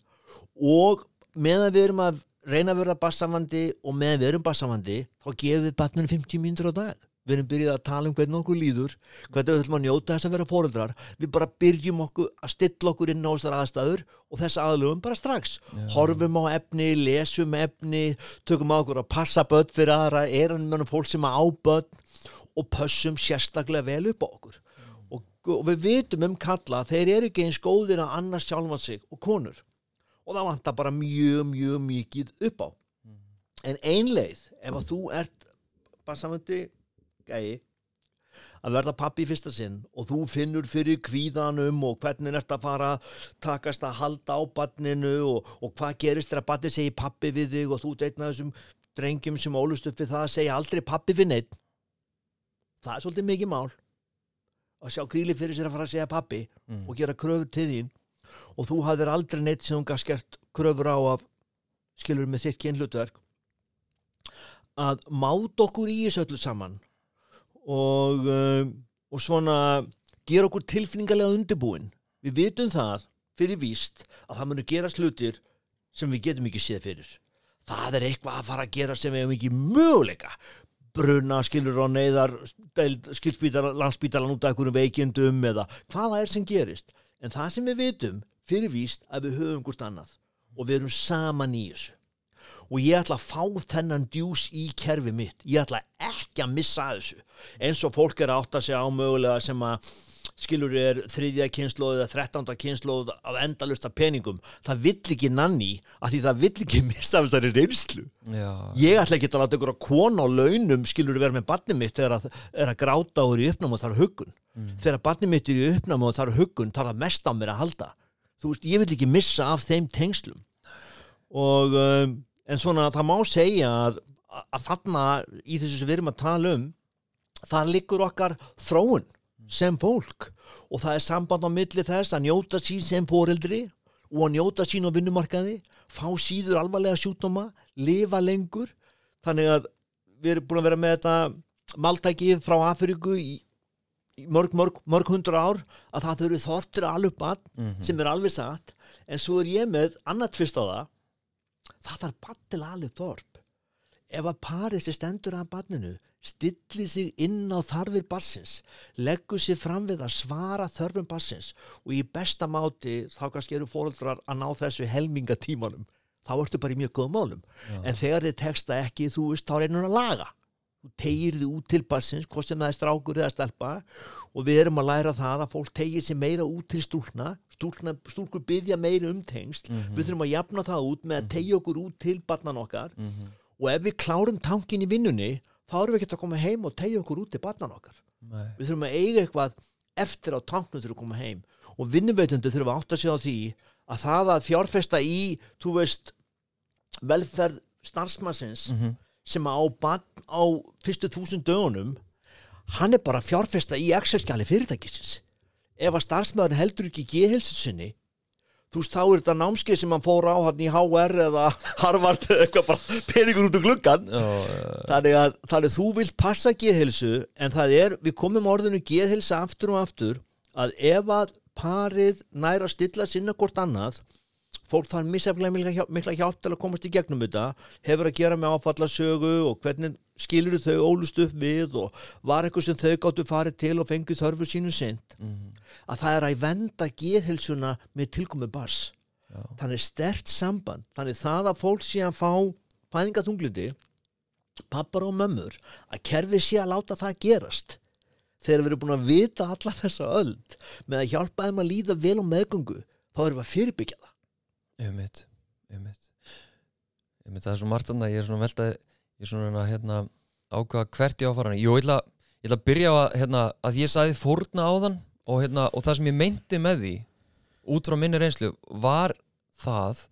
Og meðan við erum að reyna að verða bassamandi og meðan við erum bassamandi þá gefum við batninu 50 mínútur á dag. Við erum byrjuð að tala um hvernig okkur líður hvernig við ætlum að njóta þess að vera fóreldrar við bara byrjum okkur að stilla okkur inn á þessar aðstæður og þess aðlugum bara strax. Horfum á efni, lesum efni tökum á okkur að passa börn fyrir aðra erum með fólk sem á börn og pössum sérstaklega vel upp á okkur og, og við vitum um kalla þeir eru ekki eins góðir að annars sjálfa sig og konur. Og það vantar bara mjög, mjög mikið upp á. En einleið ef að þú ert bassamöndi gæi að verða pappi í fyrsta sinn og þú finnur fyrir kvíðanum og hvernig að fara takast að halda á barninu og, og hvað gerist þegar barni segir pappi við þig og þú af þessum drengjum sem ólust upp við það að segja aldrei pappi við neitt það er svolítið mikið mál að sjá gríli fyrir sér að fara að segja pappi Mm. og gera kröfur til þín. Og þú hafðir aldrei neitt sem þú gaf skert kröfur á af skilur með þitt kynhlutverk. Að máta okkur í þessu öllu saman og, um, og svona gera okkur tilfinningarlega undirbúin. Við vitum það fyrir víst að það munur gera slutir sem við getum ekki séð fyrir. Það er eitthvað að fara að gera sem við hefum ekki möguleika bruna skilur á neyðar landspítalan út af einhverjum veikindum eða hvaða er sem gerist. En það sem við vitum fyrir víst að við höfum hvort annað og við erum saman í þessu. Og ég ætla að fá þennan djús í kerfi mitt. Ég ætla ekki að missa þessu. Eins og fólk er að átta sig á mögulega sem að skilur er þriðja kynnslóð eða þrettánda kynnslóð af endalusta peningum. Það vill ekki nanni að því það vill ekki missa af þessari reynslu. Já, ég ætla ekki að láta ykkur að kona á launum skilur vera með barnið mitt þegar að, er að gráta og er í uppnám og þarf huggun þegar barnið mitt er í uppnám og þarf huggun þarf það mest á mér að halda. Þú veist, ég vil ekki missa af þeim tengslum. Og um, en svona það má segja að, að þarna í þessu sem við erum að tala um þar liggur okkar þróun sem fólk. Og það er samband á milli þess að njóta sín sem foreldri og að njóta sín á vinnumarkaði fá síður alvarlega sjúkdóma lifa lengur. Þannig að við erum búin að vera með þetta máltæki frá Afríku í, í mörg, mörg, mörg hundra ár að það þurfi þortur alveg bann Mhm. sem er alveg satt. En svo er ég með annað tvist á það. Það þarf bann til alveg þorp. Ef að parið sem stendur að banninu stillir sig inn á þarfir bassins leggur sig fram við að svara þörfum bassins og í besta máti þá kannski eru fóreldrar að ná þessu helmingatímanum. Þá ertu bara í mjög góðum málum. Já. en þegar þið teksta ekki þú veist þá reynur að laga. Þú tegir þið út til bassins hvort sem það er strákur eða stelpa og við erum að læra það að fólk tegir sig meira út til stúlna. Stúlkur byggja meira um tengsl. Mhm. við þurfum að jafna það út með að tegja okkur út til barnan okkar. Mhm. og ef við klárum tankin í vinnunni þá erum við ekki að koma heim og tegja okkur út til barnan okkar Nei. við þurfum að eiga eitthvað eftir á tanknum þegar við koma heim og vinnuveitundu þurfum að átta sig á því að það að fjárfesta í þú veist velferð starfsmannsins Mhm. sem á, barn á fyrstu þúsund dögunum hann er bara að fjárfesta í Excel-skjali fyrirtækisins ef að starfsmæðurinn heldur ekki geðhelsu sinni þú veist þá er þetta námskeið sem hann fór á hann í HR eða Harvard eða eitthvað bara peningur út úr gluggan Já, já, þannig að, þannig þú vilt passa geðhelsu en það er, við komum orðinu geðhelsa aftur og aftur að ef að parið næra stilla sinna hvort annað fólk þarf misjaflega mikla, hjá- mikla hjálp til að komast í gegnum þetta hefur að gera með áfallasögu og hvernig skilur þau ólust upp við og var eitthvað sem þau gáttu farið til og fengið þörfu sínu sint Mhm. að það er að venda geðhelsuna með tilkomi bars Já. þannig stert samband þannig það að fólk sé að fá fæðingatunglindi pappar og mömmur að kerfið sé að láta það gerast þegar við erum búin að vita alla þessa öld með að hjálpa þeim að líða vel á meðgöngu þá erum við að fyrirbyggja það einmitt. Einmitt, það er svo margt annað, ég er svona veltað, ég er svona að hérna, ákvaða hvert ég áfara Jú, ég ætla, ég ætla að byrja á að, hérna, að ég sagði fórna á þann og, hérna, og það sem ég meinti með því út frá minni reynslu var það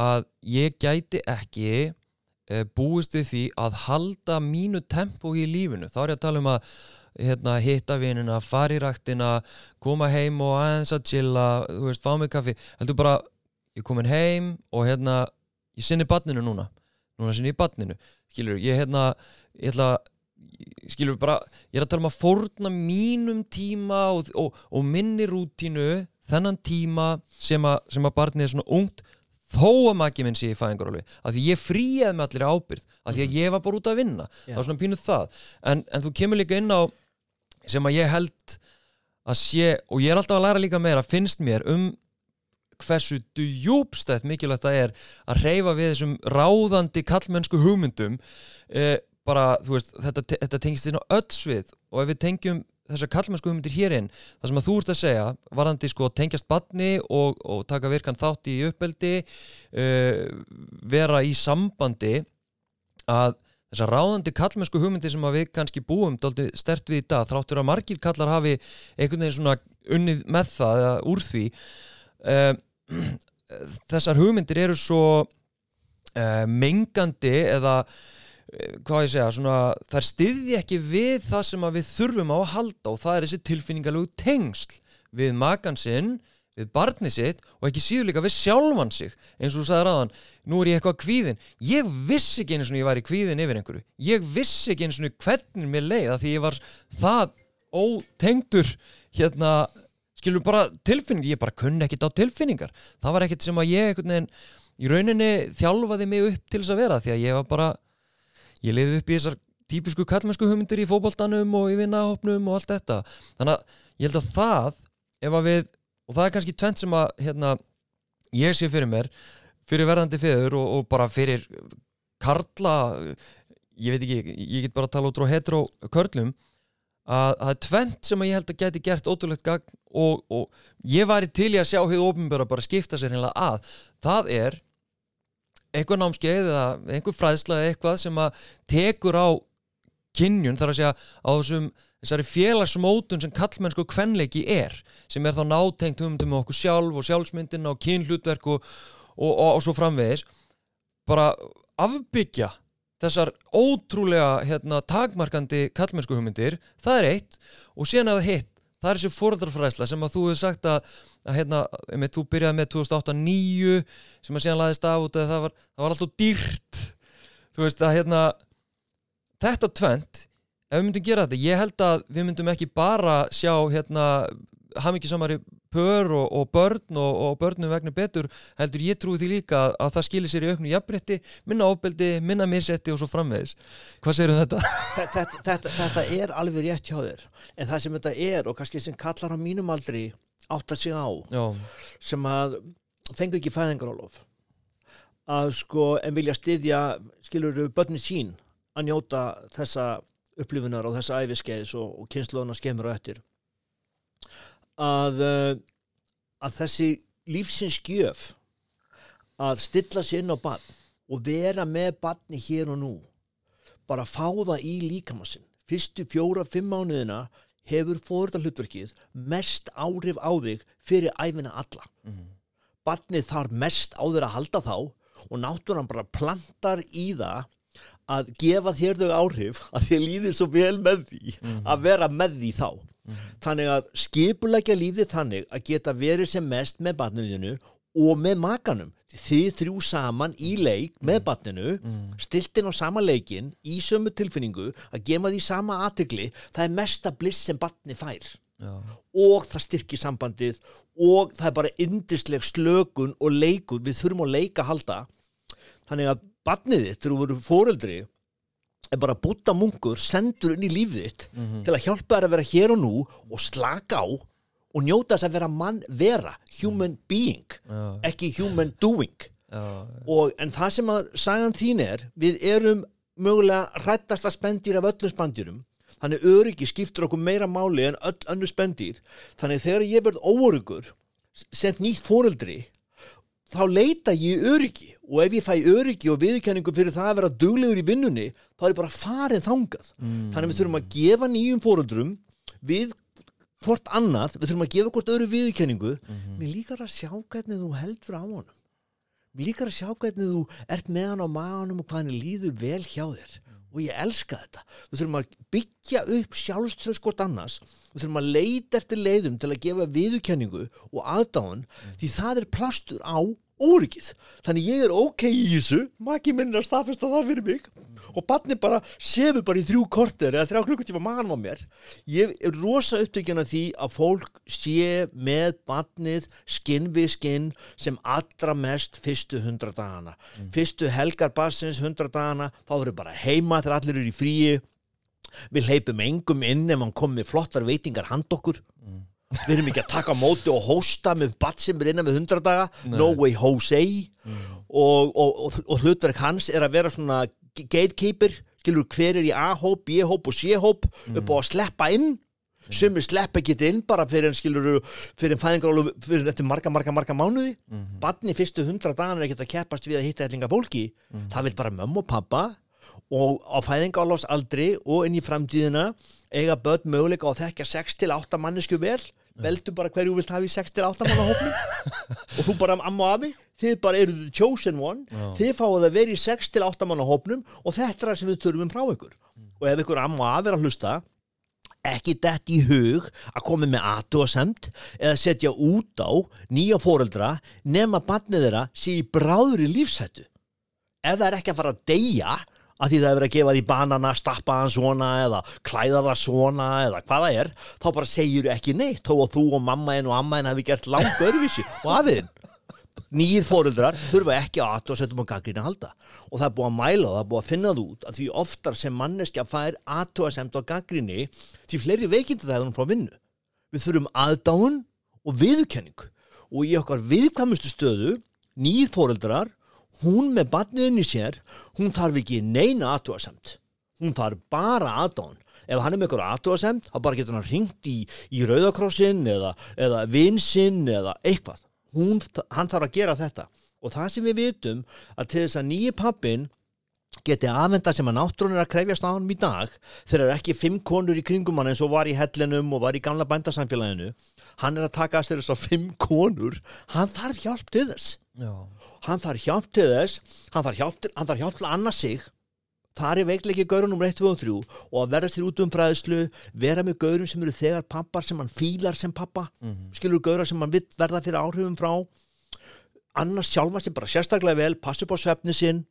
að ég gæti ekki e, búist við því að halda mínu tempo í lífinu. Þá er ég að tala um að hérna, hitta vinina, fara í raktina koma heim og aðeins að chilla þú veist, fá mig kaffi. Heldur bara, ég komin heim og hérna, ég sinni badninu núna núna sinni ég badninu skilur, ég hérna, ég ætla skilur bara, ég er að tala um að fórna mínum tíma og, og, og minni rútínu þennan tíma sem að, sem að barnið er svona ungt þó að maki minn sé í fæðingaróli að því ég fríaði með allir ábyrð að því að ég var bara út að vinna. Já. það var svona pínuð það. En, en þú kemur líka inn á sem að ég held að sé og ég er alltaf að læra líka meira finnst mér um hversu djúbstætt mikilvægt það er að reyfa við þessum ráðandi kallmennsku hugmyndum eh, bara, þú veist, þetta, þetta tengist inn á öll svið. Og ef við tengjum þessar kallmennsku hugmyndir hér inn það sem að þú ert að segja, varðandi sko tengjast badni og, og taka virkan þátt í uppeldi uh, vera í sambandi að þessar ráðandi kallmennsku hugmyndir sem við kannski búum dálítið stert við í dag, þráttur að margir kallar hafi einhvern veginn svona unnið með það eða úr því uh, þessar hugmyndir eru svo uh, mengandi eða eh, hvað ég segja, svona, þær styðji ekki við það sem við þurfum á að halda og það er þessi tilfinningalegu tengsl við makan sinn, við barnið sitt og ekki síður líka við sjálfan sig. Eins og þú sagði ráðan, nú er ég eitthvað kvíðin ég vissi ekki eins og ég væri kvíðin yfir einhverju, ég vissi ekki eins og hvernig mér leið að því ég var það ótengdur hérna skilur bara tilfinningar, ég bara kunni ekkit á tilfinningar. Það var ekkit sem að ég einhvern veginn í rauninni þjálfaði mig upp til þess að vera því að ég var bara ég leiði upp í þessar típisku kallmennsku hugmyndir í fótboltanum og í vinnahopnum og allt þetta. Þannig að ég held að það ef að við, og það er kannski tvent sem að hérna, ég sé fyrir mér fyrir verðandi feður og, og bara fyrir karla ég veit ekki, ég get bara að tala út frá hetero körlum að það er tvent sem að ég held að geti gert ótrúlegt gagn og, og ég væri til í að sjá hefur ofinbjörn bara skipta sér hérna að. Það er einhver námskeið eða einhver fræðsla eða eitthvað sem að tekur á kynjun þar að segja á þessum þessari félagsmótun sem kallmennsku kvenleiki er sem er þá nátengt með okkur sjálf og sjálfsmyndina og kynhlutverk og, og, og, og svo framvegis. Bara afbyggja þessar ótrúlega hérna, takmarkandi kallmennsku hugmyndir það er eitt. Og síðan það hitt það er þessi fóröldarfræðsla sem að þú hefur sagt að, að hérna, einmitt, þú byrjaði með 2008-2009 sem að síðan laðist af út að það var, það var alltaf dýrt. Þú veist að hérna þetta tvent ef við myndum gera þetta, ég held að við myndum ekki bara sjá hérna hafmyggjusamari pör og, og börn og, og börnum vegna betur heldur ég trúi því líka að, að það skilir sér í auknu jafnbretti, minna ofbeldi, minna mirsetti og svo framvegis. Hvað segir um þetta? þetta, þetta, þetta er alveg rétt hjá þér en það sem þetta er og kannski sem kallar á mínum aldri átt að sig á Já, sem að fengu ekki fæðingarólof að sko en vilja styðja skilur börnin sín að njóta þessa upplifunar og þessa æfiskeiðis og, og kynsluðuna skemmur og eftir að uh, að þessi lífsins gjöf að stilla sér inn á barn og vera með barni hér og nú bara fá það í líkamassinn fyrstu fjóra, fimm mánuðina hefur fórða hlutverkið mest áhrif á þig fyrir æfina alla. Barnið þarf mest á þeir að halda þá og náttúran bara plantar í það að gefa þér þau áhrif að þér líðir svo vel með því að vera með því þá þannig að skipulegja lífið þannig að geta verið sem mest með barniðinu og með makanum. Þið þrjú saman í leik með barninu stiltin á sama leikin í sömu tilfinningu að gefa því sama aðtegli það er mesta bliss sem barni fær. Já, og það styrkir sambandið og það er bara yndisleg slökun og leikur, við þurfum að leika halda. Þannig að barnið þitt þegar þú verður fóreldri er bara búta munkur, sendur inn í lífið þitt til að hjálpa þér að vera hér og nú og slaka á og njóta þess að vera mann vera, human being já, ekki human doing. Já, og, en það sem að sagan þín er við erum mögulega rættasta spendir af öllum spandýrum þannig öryggi skiptur okkur meira máli en öll önnu spendir þannig þegar ég verð óöryggur sem nýtt fóreldri þá leita ég öryggi. Og ef ég fæ öryggi og viðurkenningu fyrir það að vera duglegur í vinnunni þá er ég bara farin þangað. Þannig við þurfum að gefa nýjum fóreldrum við hvort annað, við þurfum að gefa hvort öðru viðurkenningu. Mér líkar að sjá hvernig þú heldur á honum. Mér líkar að sjá hvernig þú ert með hann á maðanum og hvað hann líður vel hjá þér og ég elska þetta. Við þurfum að byggja upp sjálfstöð skort annars. Við þurfum að leita eftir leiðum til að gefa viðurkenningu og aðdáðan því það er plastur á óryggið. Þannig ég er ok í þessu maki minn er að staðfesta það fyrir mig og barni bara sefur bara í þrjú korter eða þrjá klukkutíma maðan á mér. Ég er rosa upptökjana því að fólk sé með barnið skinn við skinn sem allra mest fyrstu hundra dagana. Fyrstu helgar barsins hundra dagana þá eru bara heima þegar allir eru í fríi. Við hleypum engum inn ef hann kom með flottar veitingar hand okkur við erum ekki að taka móti og hósta með bat sem er innan við hundra daga. No way Jose. Og, og, og, og hlutverk hans er að vera svona gatekeeper. Skilur hver er í A-hóp, B-hóp og C-hóp? Upp á að sleppa inn. Sumir sleppa ekki inn bara fyrir en skilur fyrir en fæðingarólu fyrir eftir marga, marga, marga mánuði. Mm barni fyrstu hundra dagan er ekki að keppast við að hitta eitthvað fólki. Það vil bara mömmu og pappa og á fæðingarlófsaldri og inn í framtíðina eiga börn möguleika að þekkja 6 til 8 mannesku vel veldu bara hverju þú vilt hafa í 6 til 8 manna hópnum. Og þú bara amma og afi þið bara eru the chosen one. Já. þið fáið að vera í 6 til 8 manna hópnum og þetta er það sem við þurfum frá ykkur. Og ef ykkur amma og afi er að hlusta ekki dett í hug að koma með aðtóasemt eða setja út á nýja fóreldra nema barnið þeirra sé í bráður í lífsættu ef það er ekki að fara að deyja að því það er verið að gefa því banana, stappa hann svona eða klæða það svona eða hvað það er, þá bara segir ekki neitt. Þó að þú og mamma en og amma en hafi gert langt öðruvísi. Og afiðin nýjir fóreldrar þurfa ekki að aðtóa setjum á gaggrína halda. Og það er búið að mæla og það er búið að finna það út að því oftar sem manneskja fær aðtóa semt á gaggríni því fleiri veikindu það hefur hún frá vinnu. Við þurfum aðdáun og viðurkenning og í okkar viðkvæmustu stöðu nýjir fóreldrar hún með barniðin í sér hún þarf ekki neina aðtóasemt hún þarf bara aðdáun ef hann er með eitthvað aðtóasemt þá bara getur hann hringt í, í rauðakrossin eða, eða vinsinn eða eitthvað. Hún, hann þarf að gera þetta. Og það sem við vitum að til þess að nýji pappin geti aðvenda sem að náttúrun er að krefjast á hann í dag þegar ekki fimm konur í kringum hann eins og var í hellinum og var í gamla bændasamfélaginu hann er að taka að þess að fimm konur hann þarf hjálp til þess já, hann þarf hjálp til þess hann þarf hjálp til, þarf hjálp til að annað sig. Það er veikleiki gaurunum 1, 2 og 3 og að vera sér út um fræðslu vera með gaurum sem eru þegar pappar sem hann fílar sem pappa. Mhm. skilur gaurar sem hann verða fyrir áhrifum frá? Annars sjálfa sem bara sérstaklega vel passa upp á svefni sinn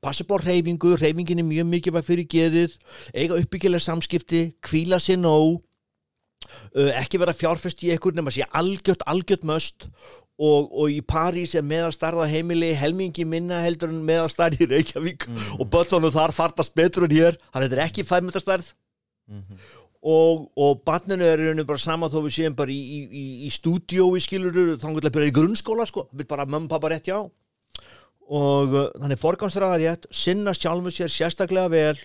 passa upp á reyfingu, reyfingin er mjög mikilvæg fyrir geðið, eiga uppbyggilega samskipti, kvíla sér nóg uh, ekki vera fjárfest í ekkur nema sé algjört, algjört möst og, og í París er meðalstarða heimili helmingi minna heldur en meðalstarði í Reykjavík. Og börnunum þar fartast betur en hér, þetta er ekki fæmyndarstarð Mhm. og, og barninu er í rauninu bara sama þó við séum bara í, í, í, í stúdíói skilur þá getur bara í grunnskóla sko. Við bara mömmu pappa rétt já og uh, þannig forgámsraða rétt sinna sjálfu sér sérstaklega vel.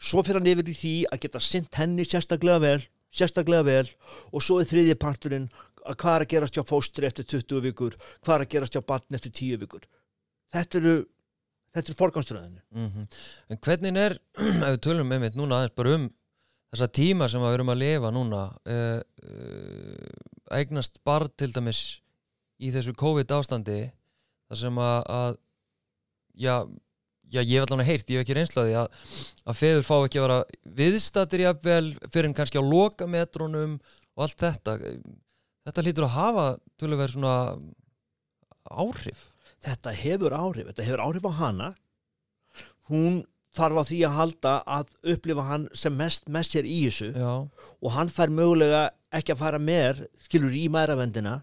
Svo fyrir hann yfir í því að geta sint henni sérstaklega vel sérstaklega vel. Og svo er þriðji parturinn hvað er að gerast hjá fóstri eftir 20 vikur? Hvað er að gerast hjá barn eftir 10 vikur? Þetta eru þetta eru forgámsraðinu Mhm. En hvernig er, ef við tölum með mitt núna aðeins bara um þessa tíma sem við erum að lifa núna uh, uh, eignast barn til dæmis í þessu COVID ástandi þar sem að, að já, já, ég hef allavega heyrt, ég hef ekki reynslaði að, að feður fá ekki að vera viðstattir jafnvel fyrir en kannski á lokametrunum og allt þetta þetta hlýtur að hafa tölur svona áhrif. Þetta hefur áhrif, þetta hefur áhrif á hana. Hún þarf á því að halda að upplifa hann sem mest með sér í þessu. Já, og hann fær mögulega ekki að fara með skilur í mæravendina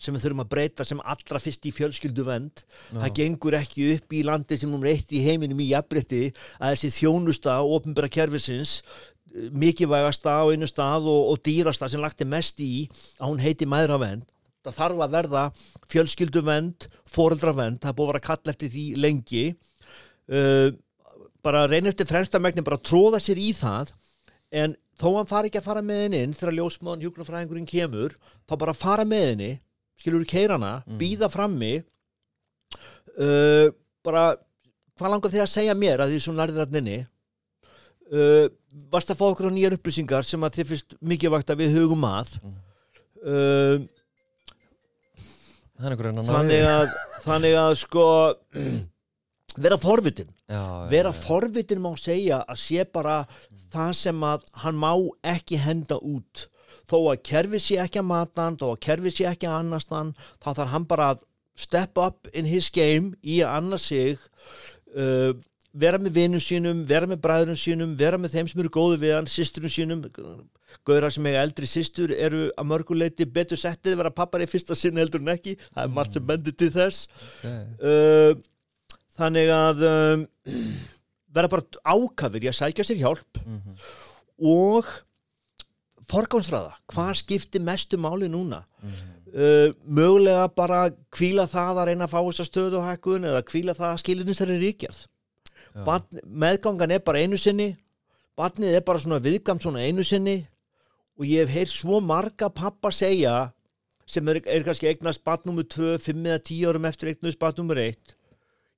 sem við þurfum að breyta sem allra fyrst í fjölskylduvend já, það gengur ekki upp í landi sem númer eitt í heiminum í jafnbretti að þessi þjónusta og opinbera kerfisins eh, mikilvægasta á einu stað og, og dýrasta sem lagt er mest í að hún heiti mæðravend það þarf að verða fjölskylduvend foreldravenn, það búið að vera að kalla eftir því lengi. Uh, bara reyna eftir fremsta megnin bara tróða sér í það en þó hann fari ekki að fara með henni inn þegar ljósmáðan hjúknarfræðingurinn kemur þá bara fara með henni skilur við keirana, Mm. býða frammi uh, bara hvað langar þið að segja mér að því svo nærðir að nynni uh, varst að fá okkur á nýjar upplýsingar sem að þið finnst mikilvægt að við hugum að Mm. uh, þannig að þannig að sko vera forvitin já, vera já, já. forvitin má segja að sé bara það sem að hann má ekki henda út þó að kerfi sé ekki að mata hann þó að kerfi sé ekki að annast hann þá þarf hann bara að step up in his game í að annast sig uh, vera með vinum sínum vera með bræðurum sínum, vera með þeim sem eru góðu við hann, systurum sínum. Gauðra sem eiga eldri systur eru að mörguleiti betur settið vera pappar í fyrsta sinni heldur en ekki. Það er margt sem bendur til þess. Ok. uh, þannig að um, vera bara ákafir í að sækja sér hjálp. Mhm. og forgámsræða, hvað skiptir mestu máli núna? Mhm. uh, mögulega bara kvíla það að reyna að fá þessa stöðuhækkun eða kvíla það að skilinu þessari ríkjað meðgangan er bara einu sinni barnið er bara svona viðgamt svona einu sinni og ég hef heyrt svo marga pappa segja sem er, er kannski eignast barn nummer 2, 5 eða 10 árum eftir eignast barn nummer 1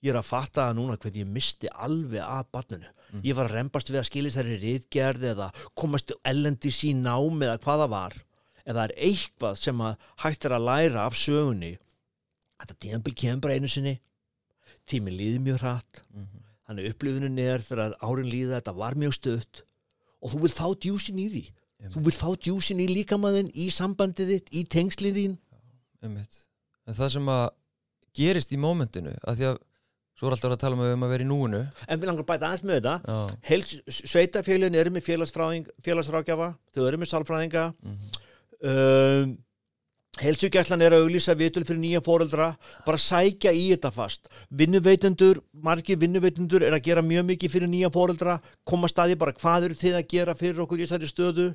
ég er að fatta það núna hvernig ég misti alveg af barninu. Ég var að rembast við að skilja þessari riðgerð eða komast ellendis í nám eða hvað það var. Eða það er eitthvað sem að hægt er að læra af sögunni þetta tíðanbíl kemur bara einu sinni. Tími líði mjög hratt. Mhm. Þannig upplifunin er þegar árin líða þetta var mjög stutt. Og þú vil fá djúsin í því. Þú vil fá djúsin í líkamaðinn í sambandið þitt, í tengslið þín. Einmitt. En það sem að gerist í mómentinu að því að svo er alltaf að tala um að að vera í núinu. En við langar að bæta aðeins með Heils, sveitafélagin eru með félagsrákjafa þau eru með sálfræðinga. Mhm. um, heilsugæslan er að auglýsa vitul fyrir nýja fóreldra bara sækja í þetta fast. Vinnuveitendur, margir vinnuveitendur er að gera mjög mikið fyrir nýja fóreldra koma staði bara hvað eru þið að gera fyrir okkur í þessari stöðu?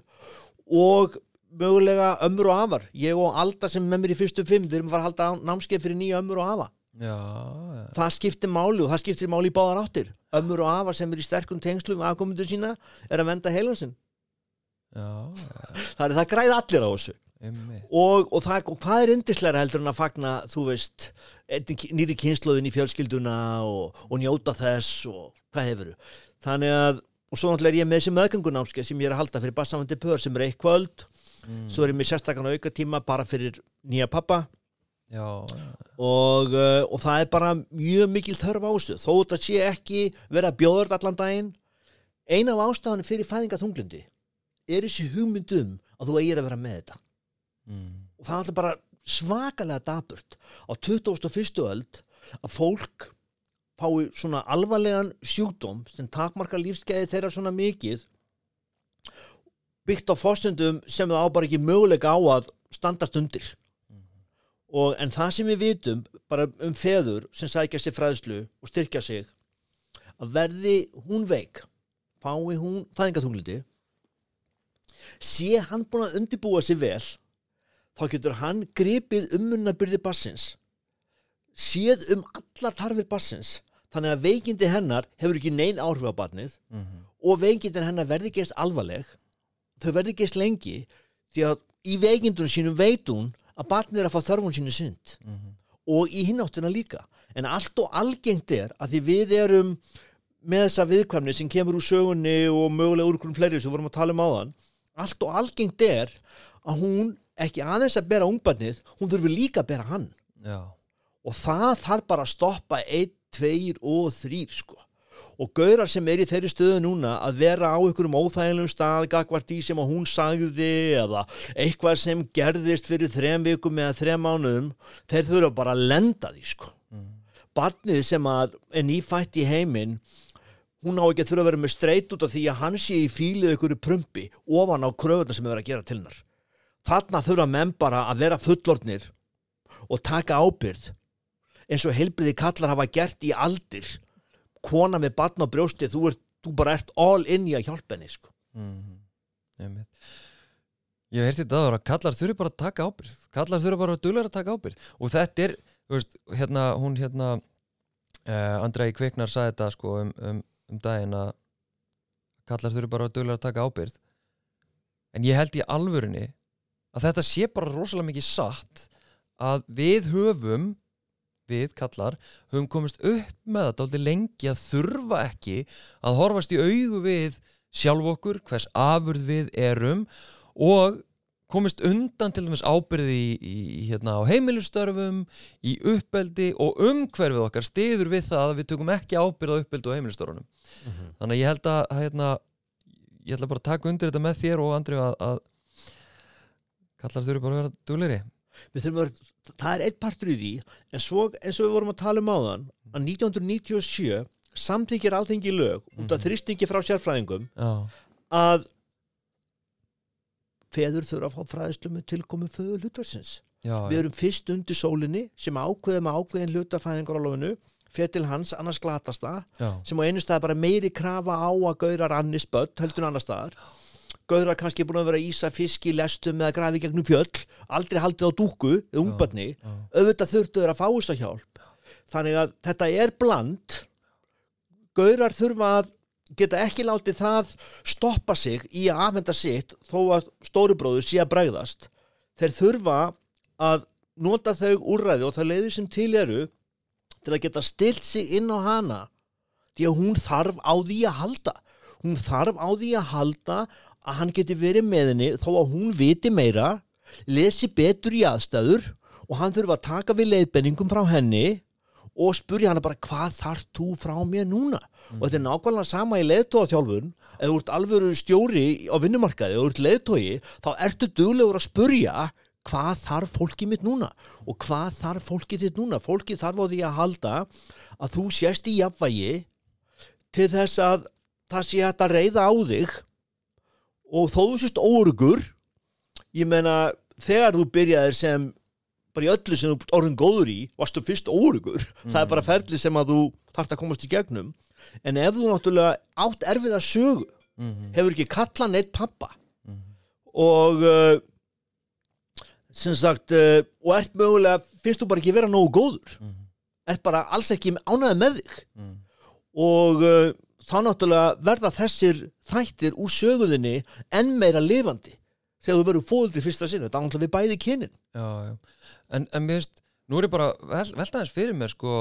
Og mögulega ömmur og afar. Ég og Alda sem með mér í fyrstu fimm við erum að fara að halda námskeið fyrir nýja ömmur og afa. Já, já. það skiptir máli og það skiptir máli í báðar áttir. Ömmur og afar sem er í sterkum tengslum við afkomundur sína er að venda heilansinn já, já, það er það græða allir á þessu og, og, það, og hvað er yndislega heldur en að fagna, þú veist nýri kynnslóðin í fjölskylduna og, og njóta þess og hvað hefur þannig að og svo náttúrulega er ég með þessi meðgangunámskeið sem ég er að halda fyrir bassafandi pör sem er eitt kvöld. Mm. svo er ég með sérstakann auka tíma bara fyrir nýja pappa Já, já, og, uh, og það er bara mjög mikil þörf á þessu. Þó þetta sé ekki vera bjóður allan daginn. Eina af ástæðan fyrir fæðingaþunglindi er þessi hugmyndum að þú eigir að vera með þetta mm. og það er alltaf bara svakalega daburt á 2001. öld að fólk fái svona alvarlegan sjúkdóm sem takmarka lífskeiði þeirra svona mikið byggt á fórsendum sem það á bara ekki möguleika á að standast undir og en það sem við vitum bara um feður sem sækja sér fræðslu og styrkja sig að verði hún veik fái hún fæðingatungliti sé hann búin að undibúa sig vel þá getur hann gripið ummunnabyrði bassins séð um allar tarfir bassins þannig að veikindi hennar hefur ekki neinn áhrif á barnið Mhm. og veikindin hennar verði gerst alvarleg þau verði gerst lengi því að í veikindunum sínum veit hún að barnið er að fá þörfun sínu synd Mhm. og í hináttina líka en allt og algengt er að því við erum með þessa viðkvæmni sem kemur úr sögunni og mögulega úr einhverjum fleiri sem við vorum að tala um áðan allt og algengt er að hún ekki aðeins að bera ungbarnið hún þurfi líka að bera hann. Já, og það þarf bara að stoppa einn, tveir og þrýr sko. Og gaurar sem er í þeirri stöðu núna að vera á einhverjum óþægilegum stað gagvart í sem hún sagði eða eitthvað sem gerðist fyrir þrem vikum eða þrem mánuðum þeir þurfa bara að lenda því sko. Barnið sem er nýfætt í heiminn hún á ekki að þurfa að vera með streit út af því að hann sé í fílið einhverju prumpi ofan á kröfuna sem er að gera til hennar þarna þurfa menn bara að vera fullornir og taka ábyrð eins og heilbriði kallar hafa gert í aldir kona með barn á brjósti þú, ert, þú bara ert all in í að hjálpa henni sko. Mhm. Einmitt. Ég hef þetta aður að kallar þurfi bara að taka ábyrgð kallar þurfi bara að duðlega að taka ábyrgð og þetta er, þú veist, hérna hún hérna uh, Andrei Kviknar sagði þetta sko um, um, um daginn að kallar þurfi bara að duðlega að taka ábyrgð en ég held í alvörunni að þetta sé bara rosalega mikið satt að við höfum við kallar höfum komist upp með þetta aldrei lengi að þurfa ekki að horfast í augu við sjálf okkur, hvers afurð við erum og komist undan til dæmis ábyrði í, í, hérna, á heimilistörfum, í uppeldi og umhverfið okkar stiður við það að við tökum ekki ábyrði á uppeldi og heimilistörfunum. Þannig að ég held að hérna, ég bara að taka undir þetta með þér og Andri að, að kallar þurfi bara að vera dugleiri. Við þurfum að vera, það er eitt partur í því en svo eins og við vorum að tala um áðan að 1997 samþykir alþengi lög út af þrýstingi frá sérfræðingum Já, að feður þurfa að fá fræðslu með tilkomu föðu hlutvarsins. já, Við erum fyrst undir sólinni sem ákveðum að ákveðin hlutafæðingar á lofinu fyrir til hans annars glatasta já, sem á einu stað bara meiri krafa á að gaurar annars börn heldur en annar staðar gaurar kannski búin að vera að ísa fisk í lestum eða grafi gegnum fjöll aldrei haldið á dúku eða ungbarni já. auðvitað þurftu þeir að fá þess að hjálp. Þannig að þetta er bland. Gaurar þurfa að geta ekki látið það stoppa sig í að afhenda sitt þó að stóribróður sé að bregðast. Þeir þurfa að nota þau úrræði og það leiðir sem til eru til að geta stilt sig inn á hana. Því að hún þarf á því að halda. Hún þarf á því að halda að hann geti verið með henni þó að hún viti meira lesi betur í aðstæður og hann þurfa að taka við leiðbenningum frá henni og spurja hana bara hvað þarf þú frá mér núna? Og þetta er nákvæmlega sama í leiðtóðaþjálfun ef þú ert alvöru stjóri á vinnumarkaði og þú ert leiðtói þá ertu duglegur að spurja hvað þarf fólkið mitt núna? Og hvað þarf fólkið þitt núna? Fólkið þarf á því að halda að þú sést í jafnvægi til þess að það sé hægt að reyða á þig og þó þú sést órugur ég meina þegar þú byrjaðir sem bara í öllu sem þú orðin góður í varstu fyrst órugur það er bara ferli sem að þú þarft að komast í gegnum. En ef þú náttúrulega átt erfiða sögu Mhm. hefur ekki kallað neitt pappa og uh, sem sagt uh, og ert mögulega, finnst þú bara ekki vera nógu góður. Mhm. ert bara alls ekki ánæðið með þig. Mhm. og uh, þá náttúrulega verða þessir þættir úr söguðinni enn meira lifandi þegar þú verður fóðið til fyrsta þetta er náttúrulega við bæði kynin. Já, já. En, en mér veist, nú er ég bara vel, veltaðins fyrir mér sko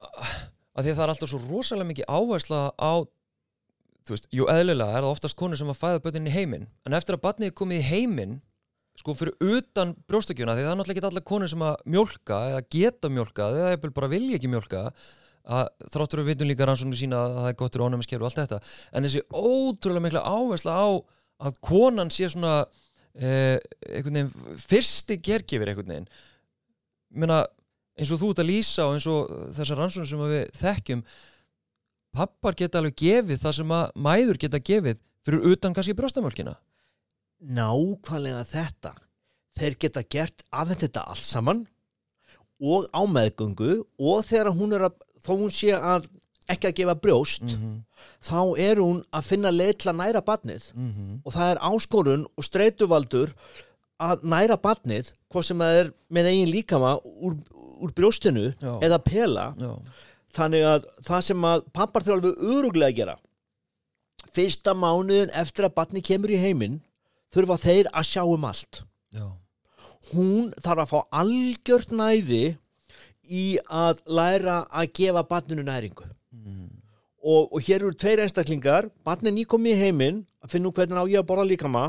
að því að það er alltaf svo rosalega mikið áhersla á þú veist, jú eðlilega er það oftast konur sem að fæða bötin í heiminn. En eftir að batnið er komið í heiminn sko fyrir utan brjóstakjöna því það er náttúrulega ekki allar konur sem að mjólka eða geta mjólka eða bara vilja ekki mjólka að þráttur við vitum líka rannsóknir sína að það er gott fyrir ónæmiskeru og allt þetta. En þessi ótrúlega mikla áhersla á að konan sé svona eh, einhvern veginn fyrsti gergifir einhvern veginn. Meina, eins og þú ert að lýsa og eins og þessar rannsóknir sem við þekkjum pappar geta alveg gefið það sem að mæður geta gefið fyrir utan kannski brjóstamölkina nákvæmlega þetta. Þeir geta gert afhengt þetta allt saman og á meðgöngu og þegar hún er að þó hún sé að ekki að gefa brjóst mm -hmm. þá er hún að finna leið til að næra badnið og það er áskorun og streytuvaldur að næra badnið hvað sem það er með eigin líkama úr, úr brjóstinu Já. eða pela. Já, þannig að það sem að pappar þurfa alveg öruglega að gera fyrsta mánuðin eftir að badni kemur í heiminn þurfa þeir að sjá um allt. Já, hún þarf að fá algjört næði í að læra að gefa badninu næringu mm. og, og hér eru tveir einstaklingar badnin nýkomi í heiminn að finna hvernig á ég að borða líkama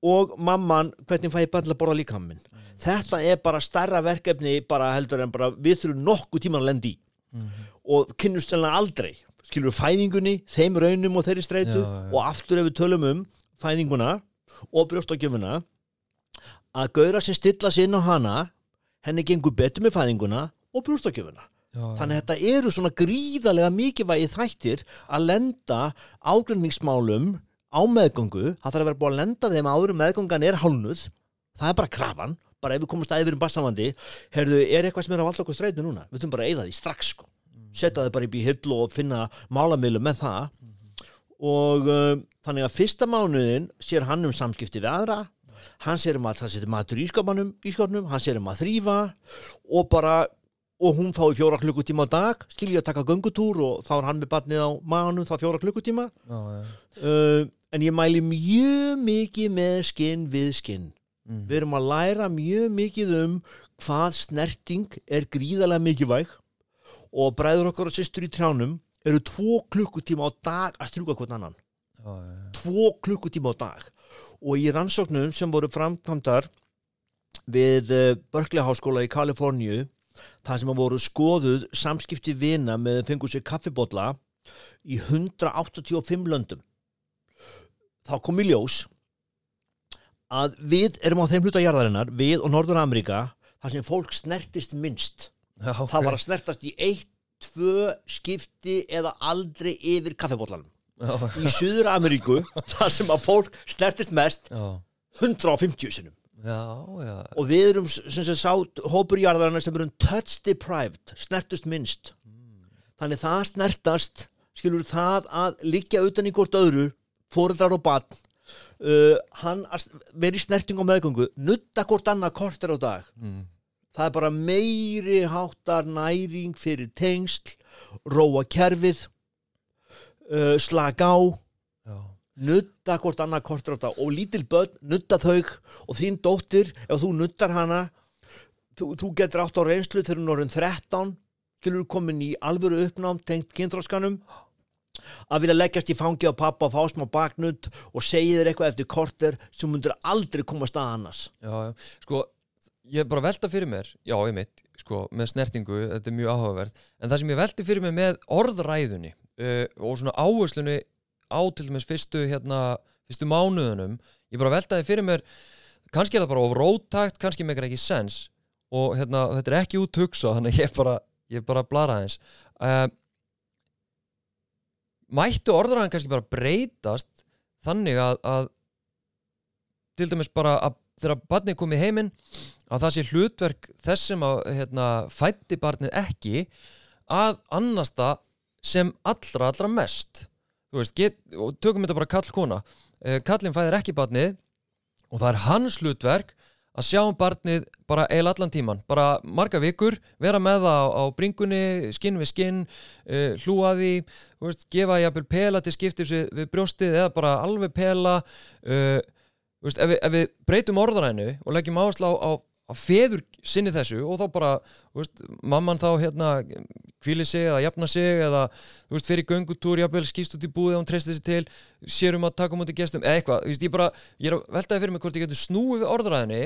og mamman hvernig fæ ég til að borða líkamin þetta er bara starra verkefni bara heldur en bara við þurfum nokkuð tíman að lendi í Mhm. og kynnust aldrei skilur fæðingunni, þeim raunum og þeirri streitu Já, já. og aftur ef við tölum um fæðinguna og brjóstakjöfuna að gauðra sem stilla sig inn á hana henni gengur betur með fæðinguna og brjóstakjöfuna já, þannig að þetta eru svona gríðarlega mikilvægi þættir að lenda ágrinningsmálum á meðgöngu. Það þarf að vera búið að lenda þeim áður meðgöngan er hálnuð það er bara krafan. Bara ef við komumst að yfir um bassamandi herðu, er eitthvað sem er að valda okkur streitu núna? Við þurfum bara að eyða því strax sko. Setja þau bara upp í hyll og finna málamiðlu með það. Og uh, þannig að fyrsta mánuðin sér hann um samskipti við aðra. Hann sér um að það setja matur í skápanum í skápnum, hann sér um að þrýfa og bara og hún fái fjóra klukkutíma á dag. Skilja að taka göngutúr og þá er hann með barnið á maðanum þá fjóra klukkutíma. Já, uh, en ég mæli mjög mikið með skinn við skinn. Mm. við erum að læra mjög mikið um hvað snerting er gríðarlega mikilvæg. Og bræður okkar og systur í trjánum eru tvo klukkutíma á dag að strjúka hvern annan. Já, tvo klukkutíma á dag. Og í rannsóknum sem voru framkvæmdar við uh, Berkeley Háskóla í Kaliforníu það sem að voru skoðuð samskipti vina með fengur sér kaffibotla í 185 löndum. Þá kom í ljós að við erum á þeim hluta jarðarinnar við og Norður Ameríka þar sem fólk snertist minnst. Já, ok. það var að snertast í eitt, tvö skipti eða aldrei yfir kaffibotlanum. Já, í Suður Ameríku þar sem að fólk snertist mest já, 150 sinum já, já. og við erum sem sem sátt hópurjarðarinn sem erum touch deprived snertust minnst þannig það snertast skilur það að liggja utan í hvort öðru fóreldrar og barn uh, hann í snerting á meðgöngu nutta hvort annað kortir á dag Mm. það er bara meiri háttar næring fyrir tengsl róa kerfið uh, slaka á nutta hvort annað þetta og lítil börn, nutta þau og þín dóttir, ef þú nuttar hana þú, þú getur átt á reynslu þegar hún er orðin 13 skilur komin í alvöru uppnám tengt kynþróskanum að vilja leggjast í fangi á pappa og fá smá baknutt og segja þér eitthvað eftir korter sem mundur aldrei komast að annars já, já. Sko, ég er bara velta fyrir mér, já, ég mitt, sko, með snertingu, þetta er mjög áhugavert, en það sem ég velti fyrir mér með orðræðunni uh, og svona áherslunni á til dæmis fyrstu, hérna, fyrstu mánuðunum, ég bara veltaði fyrir mér, kannski er það bara of róttakt, kannski meikar ekki sens. Og hérna, þetta er ekki út hugsa, þannig ég bara, ég bara blara aðeins. Uh, mættu orðræðan kannski bara breytast þannig að, að til dæmis bara að þegar barnið komið heiminn að það sé hlutverk þess sem að hérna, fætti barnið ekki að annast það sem allra allra mest veist, get, og tökum þetta bara kall kona. Eh, kallinn fæðir ekki barnið og það er hans hlutverk að sjá um barnið bara eil allan tíman bara marga vikur, vera með það á, á bringunni, skinn við skinn uh, hlúa því, þú veist, gefa jafnvel pela til skiptis við, brjóstið eða bara alveg pela. Uh, veist, ef, við, ef við breytum orðarænu og leggjum áherslu á, á, á feður sinni þessu og þá bara veist, mamman þá hérna kvíli sig eða jafna sig eða þú veist, fyrir göngutúr, jafnvel skýst út í búið og hún treysti sig til, sérum að taka mútið gestum eða eitthvað, þú veist, ég bara, ég er að veltaði fyrir mig hvort ég getur snúið við orðaræðinni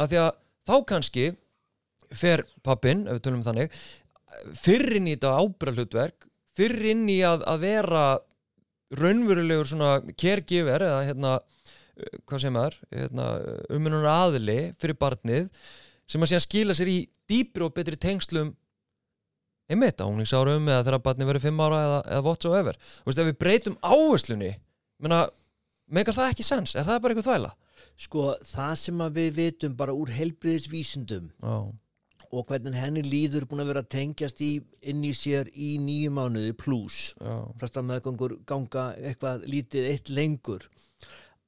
af því að þá kannski fer pappin, ef við tölum um þannig fyrr inn í þetta ábyrra hlutverk fyrr inn í að, að vera raunverulegur svona caregiver eða hérna hvað sem er hérna, umunar aðili fyrir barnið sem að skila sér í dýpri og betri tengslum einmitt á unglingsárum eða þegar barni verið fimm ára eða, eða whatsoever. Þú veist ef við breytum áherslunni menna, meikar það ekki sens? Er það bara eitthvað þvæla? Sko, það sem að við vitum bara úr helbriðisvísindum Já, og hvernig henni líður búin að vera að tengjast í, inn í sér í nýju mánuði pluss já, flesta meðgangur ganga eitthvað lítið eitt lengur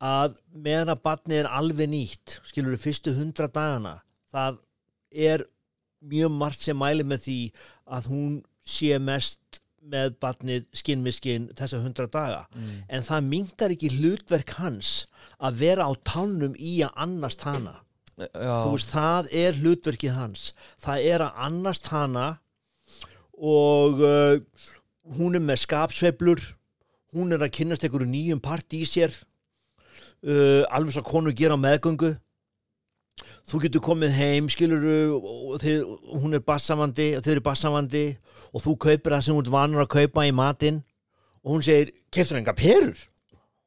að meðan að batni er alveg nýtt skilur við fyrstu hundra dagana það er mjög margt sem mæli með því að hún sé mest með batnið skinn við skinn þessa hundra daga. Mm. en það mingar ekki hlutverk hans að vera á tánum í að annast hana. Já, þú veist, það er hlutverkið hans. Það er að annast hana og uh, hún er með skapsveiflur. Hún er að kynnast einhverju nýjum part í sér uh, alveg svo konu gera meðgöngu. Þú getur komið heim skiluru og þið, hún er bassamandi þau eru bassamandi og þú kaupir það sem hún er vanur að kaupa í matinn og hún segir, keftur enga perur?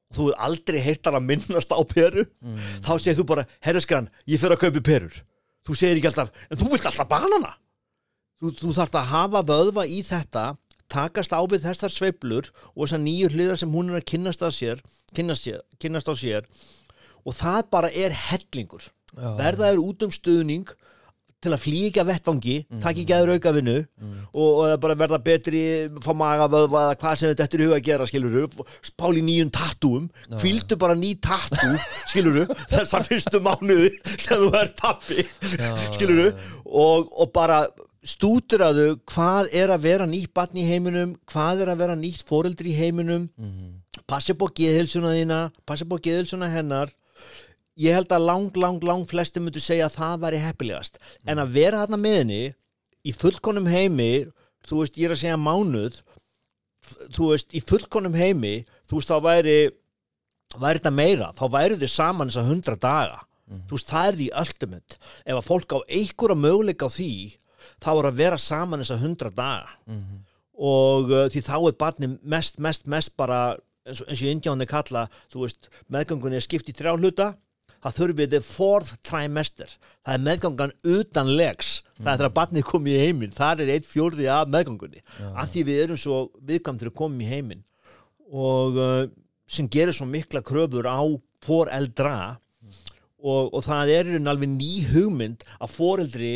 Og þú er aldrei hann að minnast á peru. Mm. þá segir þú bara, herreskan, ég fyrir að kaupa perur. Þú segir ekki alltaf, en þú vilt alltaf banana? Þú, þú þarft að hafa vöðva í þetta takast á við þessar sveiflur og þessar nýju hliðar sem hún er að kynnast, að sér, kynnast, sér, kynnast á sér. Og það bara er hellingur. Já, verða þér út um stuðning til að flýga vettvangi, takk ekki aður aukavinnu og, og það bara verða betri fá magavöðva eða hvað sem þetta er í huga að gera skiluru, spáli nýjum tattúum. Kvildu bara ný tattú skiluru, þessar fyrstu mánuði sem þú er pappi skiluru, og, og bara stúturaðu hvað er að vera nýtt barn í heiminum, hvað er að vera nýtt foreldri í heiminum. Mm. passi på geðhilsuna þína, passi på geðhilsuna hennar. Ég held að lang, lang, lang flesti myndu segja að það væri heppilegast. En að vera þarna með henni í fullkonum heimi þú veist, ég er að segja mánuð þú veist, í fullkonum heimi þú veist, þá væri væri þetta meira, þá væri þið saman þess að hundra daga. Þú veist, það er því ultimate. Ef að fólk á einhverja möguleika á því þá er að vera saman þess að hundra daga. Mm. og uh, því þá er barni mest, mest, mest bara eins og, eins og indjáni kalla þú veist, meðgangunni er skipt í þrjá hluta það þurfið the fourth trimester. Það er meðgangan utan legs það er þegar barnið komið í heiminn. Það er eitt fjórði af meðgangunni af því við erum svo viðkvæm til að koma í heiminn. Og uh, sem gerir svo mikla kröfur á foreldra. Og, og það er alveg ný hugmynd að foreldri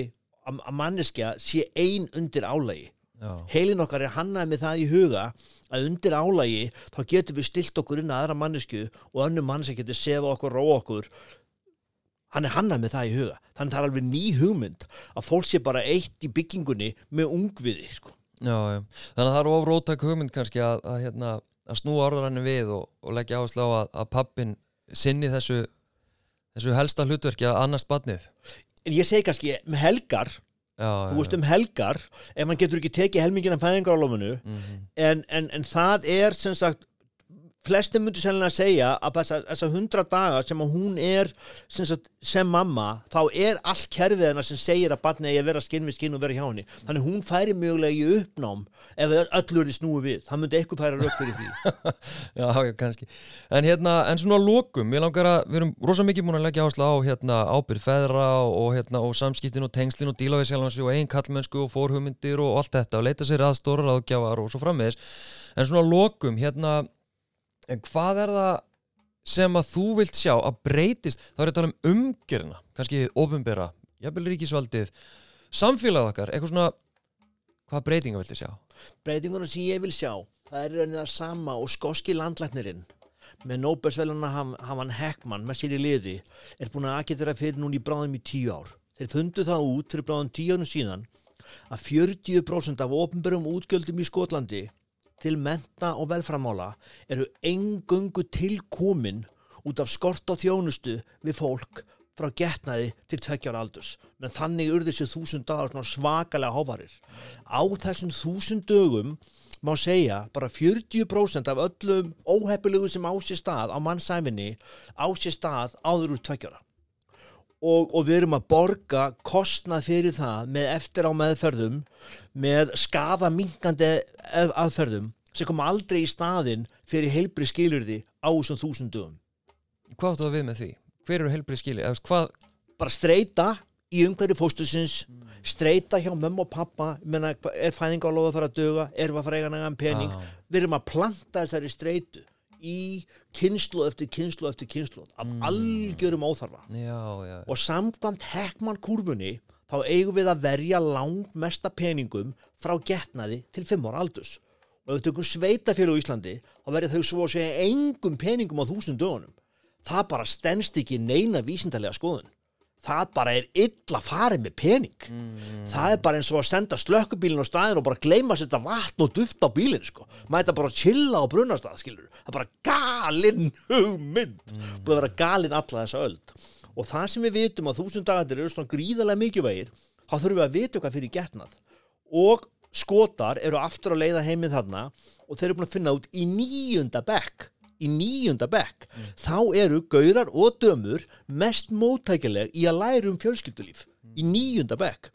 að manneskja sé ein undir álægi heilin okkar er hannaði með það í huga að undir álægi þá getum við stilt okkur inn að aðra mannesku og önnum manneskja getur sefa okkur, róa okkur. Hann er hannaði með það í huga. Þannig það er alveg ný hugmynd að fólk sé bara eitt í byggingunni með ungviði sko. já, já. Þannig að það er of rótæk hugmynd kannski að, að, hérna, að snúa orðarannu við og, og leggja áherslu á að, að pappin sinni þessu þessu helsta hlutverki að annast badnið en ég segi kannski með helgar já, þú veist um helgar ef hann getur ekki tekið helmingina fæðingar á lofinu mm en, en, en það er sem sagt flesti myndu sennilega að segja að þessa, þessa hundra daga sem hún er sem, sagt, sem mamma þá er allt kerfið hennar sem segir að barni eigi að vera skinn við skinn og vera hjá henni. Þannig hún færi mögulega í uppnám ef öllur er snúið við, það myndi eitthvað færa rauk fyrir því. Já, já, kannski. En hérna, en svona að lokum, ég langar að við erum rosa mikið búin að leggja áherslu á hérna ábyrð feðra og, hérna og samskiptin og tengslin og díla við sjálfansi og einn kallmennsku og fórhugmyndir og allt þetta og leita sér aðstóra ráðgjafar og svo frammiðis en svona að lokum, hérna en hvað er það sem að þú vilt sjá að breytist? Þá er þetta um umgerina, kannski ofinbera, jafnvel ríkisvaldið samfélag okkar, eitthvað svona hvað breytinga viltu sjá? breytingunum sem ég vil sjá það er það sama og skoski landlæknirinn. Með Nóbelsveluna hafan Heckmann með sér í liði er búin að aðgæta það fyrir núna í bráðum í tíu ár. Þeir fundu það út fyrir bráðum tíu ánum síðan að 40% af ofnbörum útgjöldum í Skotlandi til menta og velframála eru engöngu tilkomin út af skort og þjónustu við fólk frá getnaði til tveggjára aldurs. Menn þannig urði þessi þúsund dagar svakalega hófarir á þessum þúsund dögum má segja bara 40% af öllum óheppilegu sem á sér stað á mannsæfinni á sér stað áður úr tveggjára og, og við erum að borga kostnað fyrir það með eftir á meðferðum með skaða minkandi aðferðum sem kom aldrei í staðinn fyrir heilbri skilurði á þessum þúsund dögum Hvað áttu það við með því? Hver eru? Eða, hvað, bara streyta í umhverju fóstusins streyta hjá mömmu og pappa hva- er fæðingálofa að fara að duga erum við að fara að eiga nægan pening Já. við erum að planta þessari streytu í kynslu eftir kynslu eftir kynslu af algjörum óþarfa. Já, já, og samkvæmt Heckmann kurfunni þá eigum við að verja langmesta peningum frá getnaði til 5 ára aldurs. Og ef við tökum sveitafélag á Íslandi þá verður þau svo að segja engum peningum á þúsund dögunum. Það bara stendst ekki neina vísindarlega skoðun það bara er illa farið með pening. Það er bara eins og að senda slökkubílinn á staðin og bara gleyma að setja vatn og duft á bílinn sko. maður þetta bara chilla á brunastað skilur það er bara galinn hugmynd. Búið að vera galinn alla þessa öld. Og það sem við vitum að þúsund dagarnir eru svona gríðarlega mikilvægir þá þurfum við að vita hvað fyrir getnað. Og skotar eru aftur að leiða heimið þarna og þeir eru búin að finna út í níunda bekk í níunda bekk. Þá eru gaurar og dömur mest móttækileg í að læra um fjölskyldulíf í níunda bekk.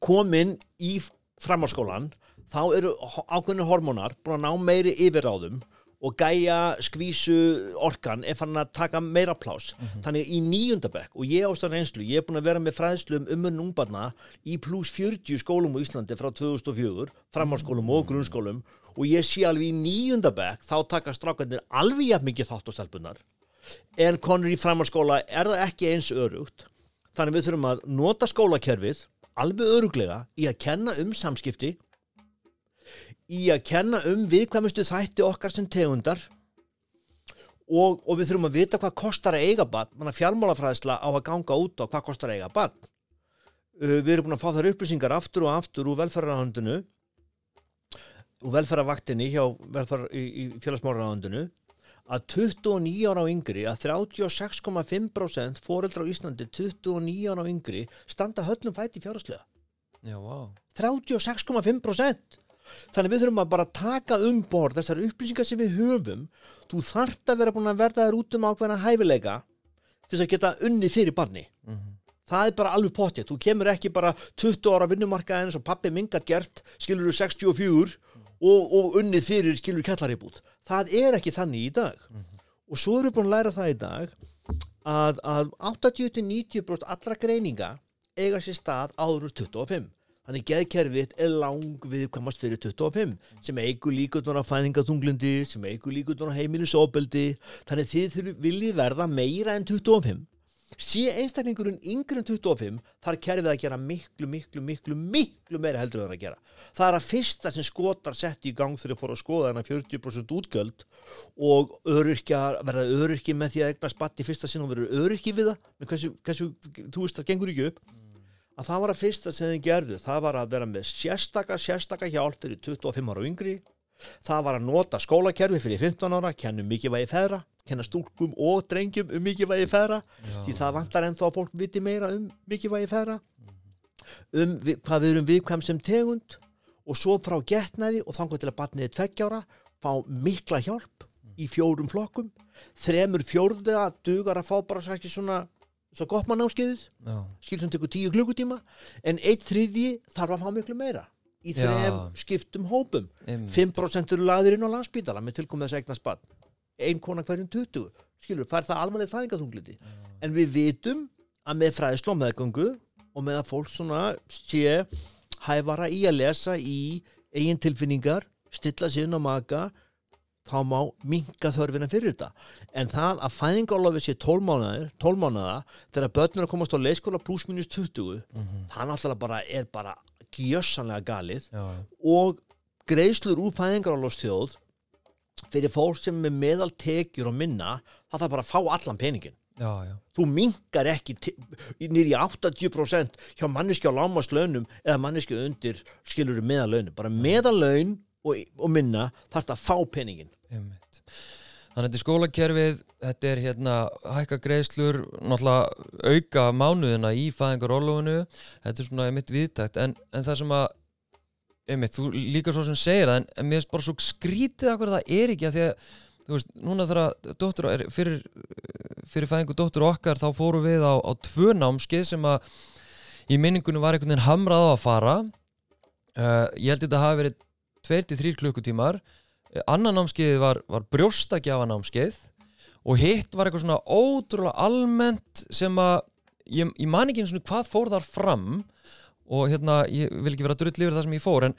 Komin í framháskólan þá eru ákveðinu hormónar búin að ná meiri yfirráðum og gæja skvísu orkan er fann að taka meira plás þannig í níunda bekk og ég ástæðan reynslu ég er búin að vera með fræðslu um umun ungbarna í pluss 40 skólum á Íslandi frá 2004, framháskólum og grunnskólum og ég sé alveg í níunda bekk þá taka strákarnir alveg jafn mikið þátt á stelpunar en konur í framháskóla er það ekki eins örugt þannig við þurfum að nota skólakerfið alveg öruglega í að kenna um samskipti í að kenna um viðkvæmustu þætti okkar sem tegundar og, og við þurfum að vita hvað kostar að eiga manna fjármálafræðsla á að ganga út á hvað kostar að eiga bann uh, við erum búin að fá þar upplýsingar aftur og aftur úr velferðarhándinu úr velferðarvaktinni hjá velferð, í, í félagsmáraráðundinu að 29 ára á yngri að 36,5% fóreldra á Íslandi 29 ára á yngri standa höllum fæti fjárhastlega já, vá. 36,5% þannig við þurfum að bara taka um borð þessar upplýsingar sem við höfum. Þú þarft að vera búin að verða þær út um ákveðna hæfileika til þess að geta unni fyrir barni. Það er bara alveg pottið, þú kemur ekki bara 20 ára vinnumarkaðin sem pappi mingat gert skilur þú 64 og, og unnið fyrir skilur kjallaribút það er ekki þannig í dag. Og svo erum við búin að læra það í dag að, að 80-90% allra greininga eiga sér stað áður úr 25 þannig geðkerfið er lang viðkvæmast fyrir 25 sem eigur líkurnar á fæðingaþunglundi sem eigur líkurnar á heimilisofbeldi. Þannig þið viljið verða meira en 25 sé einstaklingurinn yngri en 25 þarf kerfið að gera miklu, miklu, miklu, miklu meira heldur en að gera. Það er að fyrsta sem skotar setti í gang þegar fór að skoða þennan 40% útgjöld og öryrkja, verða öryrki með því að egna spatt í fyrsta sinn og verður öryrki við það, með hversu, hversu, þú veist það gengur ekki upp, að það var að fyrsta sem þið gerðu, það var að vera með sérstaka, sérstaka hjálp fyrir 25 ára og yngri, það var að nota skólakerfi fyrir 15 ára, kennum mikilvægi feðra, kenna stúlkum og drengjum um mikilvægi feðra, því það vantar ennþá að fólk viti meira um mikilvægi feðra, um vi, hvað við erum viðkvæm sem tegund og svo frá getnaði og þangar til að batniði tveggjára, fá mikla hjálp í fjórum flokkum, þremur fjórða dugar að fá bara sætti svona, svo gott mann áskiðið, já, skil sem tekur tíu klukkutíma. En eitt þriðji þarf að fá miklu meira í þrem Já. skiptum hópum. Einmitt. 5% eru laðir inn á landsbítala með tilkomið þess að eigna spann ein kona hverjum 20 skilur, fær það alvarlega þæðingaþungliti en við vitum að með fræðslu og meðgöngu og með að fólk svona sé hæfara í að lesa í eigin tilfinningar stilla sér inn á maka þá má minka þörfina fyrir þetta. En það að fæðingálofi sé 12 mánuðir 12 mánuða þegar börnur að komast á leiskóla pluss minus 20 það náttúrulega bara er bara gjössanlega galið já, og greiðslur úr fæðingarálofstjóð fyrir fólk sem er meðal tekjur og minna það þarf bara að fá allan peningin já, já, þú minkar ekki í 80% hjá manneski á lámaslaunum eða manneski undir skilur meðalaunum, bara meðalaun og, og minna þarf það að fá peningin einmitt Þannig að þetta er skólakerfið, þetta er hérna hækka greiðslur, náttúrulega auka mánuðina í fæðingarólofinu, þetta er svona einmitt viðtækt, en, en það sem að, einmitt, þú líka svo sem segir það, en, en mér er bara svo skrítið akkur að það er ekki að því að, þú veist, núna þegar að dóttur, fyrir, fyrir fæðingu dóttur okkar þá fórum við á, á tvö námskeið sem að í minningunum var einhvern veginn hamrað á að fara, uh, ég held þetta hafi verið 2-3 klukkutímar, annan námskeið var, var brjóstakjafa námskeið og hitt var eitthvað svona ótrúlega almennt sem að ég, ég man ekki eins og hvað fór þar fram og hérna, ég vil ekki vera drull yfir það sem ég fór en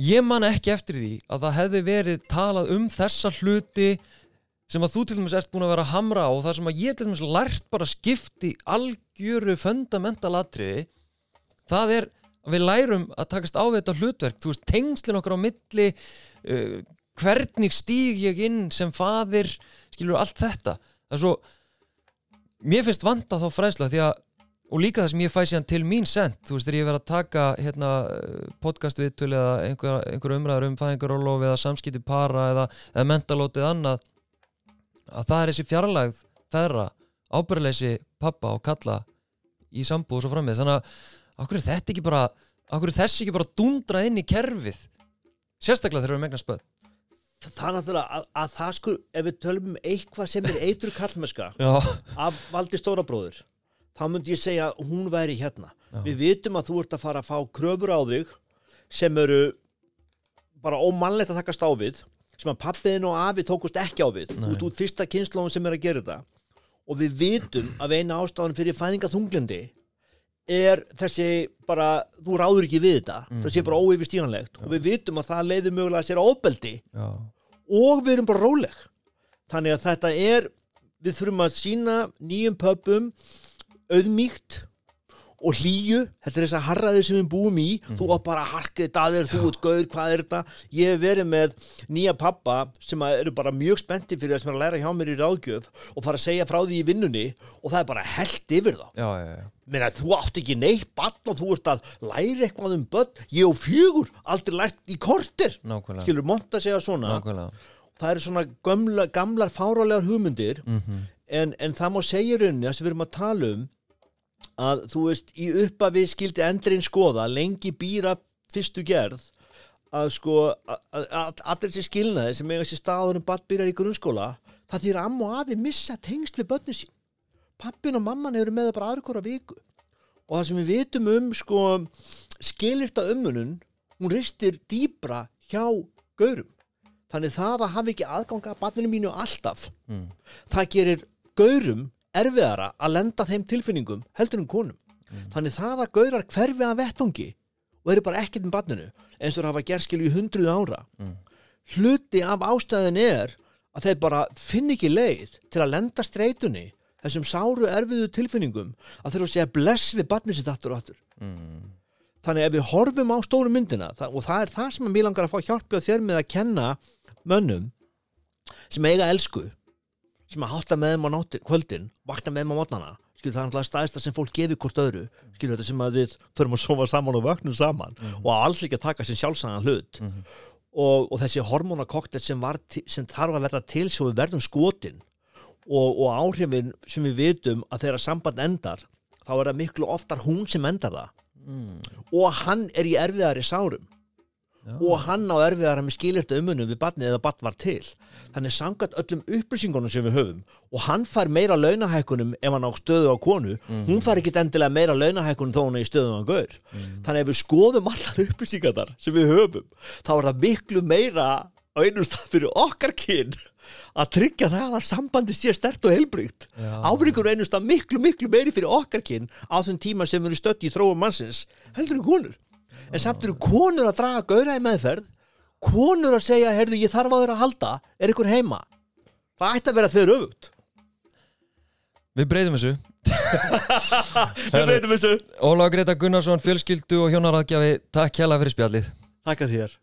ég man ekki eftir því að það hefði verið talað um þessa hluti sem að þú til dæmis ert búin að vera hamra og það sem að ég til dæmis lært bara skipti algjöru fundamental atriði það er að við lærum að takast á þetta hlutverk. Þú veist, tengslinn okkur á milli uh, hvernig stíg ég inn sem faðir, skilur allt þetta. Það er svo mér finnst vanda þá fræðsla því að og líka það sem ég fæ síðan til mín sent. Þú veist, þegar ég verið að taka hérna, podcast viðtöl eða einhver, einhver umræður um fæðingarólof eða samskipti para eða, eða mentalótið annað að það er þessi fjarlægð feðra, ábyrðleysi pappa og kalla í sambúð og svo framið þannig að okkur er þetta ekki bara okkur er þessi ekki bara dundrað inn í kerfið? Sérstaklega þegar við megnar spöð það er náttúrulega að, að það sko ef við tölum um eitthvað sem er eitur kallmeska Já, af valdi stórabróður þá myndi ég segja hún væri hérna. Já. við vitum að þú ert að fara að fá kröfur á þig sem eru bara ómannlegt að takast á við sem að pappiðin og afi tókust ekki á við Nei. út út fyrsta kynnslóðum sem er að gera þetta. Og við vitum að eina ástafan fyrir fæðingaþunglindi er þessi bara, þú ráður ekki við þetta. Mhm. það sé bara óyfirstíðanlegt og við vitum að það leiður mögulega sér óbeldi já, og við erum bara róleg. Þannig að þetta er við þurfum að sína nýjum pöpum auðmíkt og hlýju, þetta er þess að harraðir sem við búum í, þú átt bara að harkið að þér, þú ert gauður, hvað er þetta? Ég hef verið með nýja pappa sem að eru bara mjög spennti fyrir það sem er að læra hjá mér í ráðgjöf og fara að segja frá því í vinnunni og það er bara held yfir þá. Já, já, já. Meina, þú átt ekki neitt bann og þú ert að læra eitthvað um börn. Ég og fjögur, aldrei lært í kortir nákvæmlega. Skilur, monta segja svona. Nákvæmlega. Það eru svona gamla, gamlar fárálegar hugmyndir mm en, en það má segja rauninni það sem við erum að tala um að þú veist í uppafi skildi endurinn skoða lengi býra fyrstu gerð að sko að, að, að allir þessi skilnaði sem eiga sér staður um badbýrar í grunnskóla það þýr amma og afi missa tengst við börnin sín pappin og mamman eru með það bara aðra hvora viku. Og það sem við vitum um sko skilirta ummunun hún ristir dýbra hjá gaurum. Þannig það að hafa ekki aðganga að barninu mínu alltaf mm. það gerir gaurum erfiðara að lenda þeim tilfinningum heldur en konum. Þannig það að gaurar hverfi að vettvangi og eru bara ekkert með barninu eins og hafa gerð skilju hundruð ára. Mm. hluti af ástæðin er að þeir bara finn ekki leið til að lenda streitunni þessum sáru erfiðu tilfinningum að þeir að segja bless við barnið sitt aftur og aftur. Mm. þannig ef við horfum á stóru myndina og það er það sem mér langar að fá hjálpi á þér með að kenna mönnum sem eiga elsku sem að hátta með þeim á nóttin, kvöldin vakna með þeim á mótnana skilur það er alltaf staðista sem fólk gefur hvort öðru. Skilur þetta sem að við förum að sofa saman og vöknum saman og að alls ekki að taka sem sjálfsæðan hlut. Mhm. og, og þessi hormonakoktel sem, sem þarf að verða til svo við verðum skotin og, og áhrifin sem við vitum að þegar samband endar þá er það miklu oftar hún sem endar það. Mm. og hann er í erfiðari sárum. Já. og hann á erfiðara með skilirta umunum við barnið eða barn var til. Þannig samkvæmt öllum upplýsingunum sem við höfum og hann fær meira launahækkunum ef hann á stöðu á konu hún fær ekki endilega meira launahækkunum þó hún er í stöðu á gaur. Þannig ef við skoðum allar upplýsingarnar sem við höfum þá er það miklu meira á einum stað fyrir okkar kyn að tryggja það að sambandi sé stert og heilbrygt Já. ábyrgur einum stað miklu miklu meiri fyrir okkar kyn á þenn tíma sem við erum stödd í þróum mannsins heldur en konur. En samt eru konur að draga gauðra í meðferð. Konur að segja, heyrðu, ég þarf á þeirra að halda. Er ykkur heima? Það ætti að vera þeir öfugt. Við breytum þessu. Við veitum þessu. Óla Greta Gunnarsson, fjölskyldu og hjónaraðgjafi Takk hjá fyrir spjallið. Takk að þér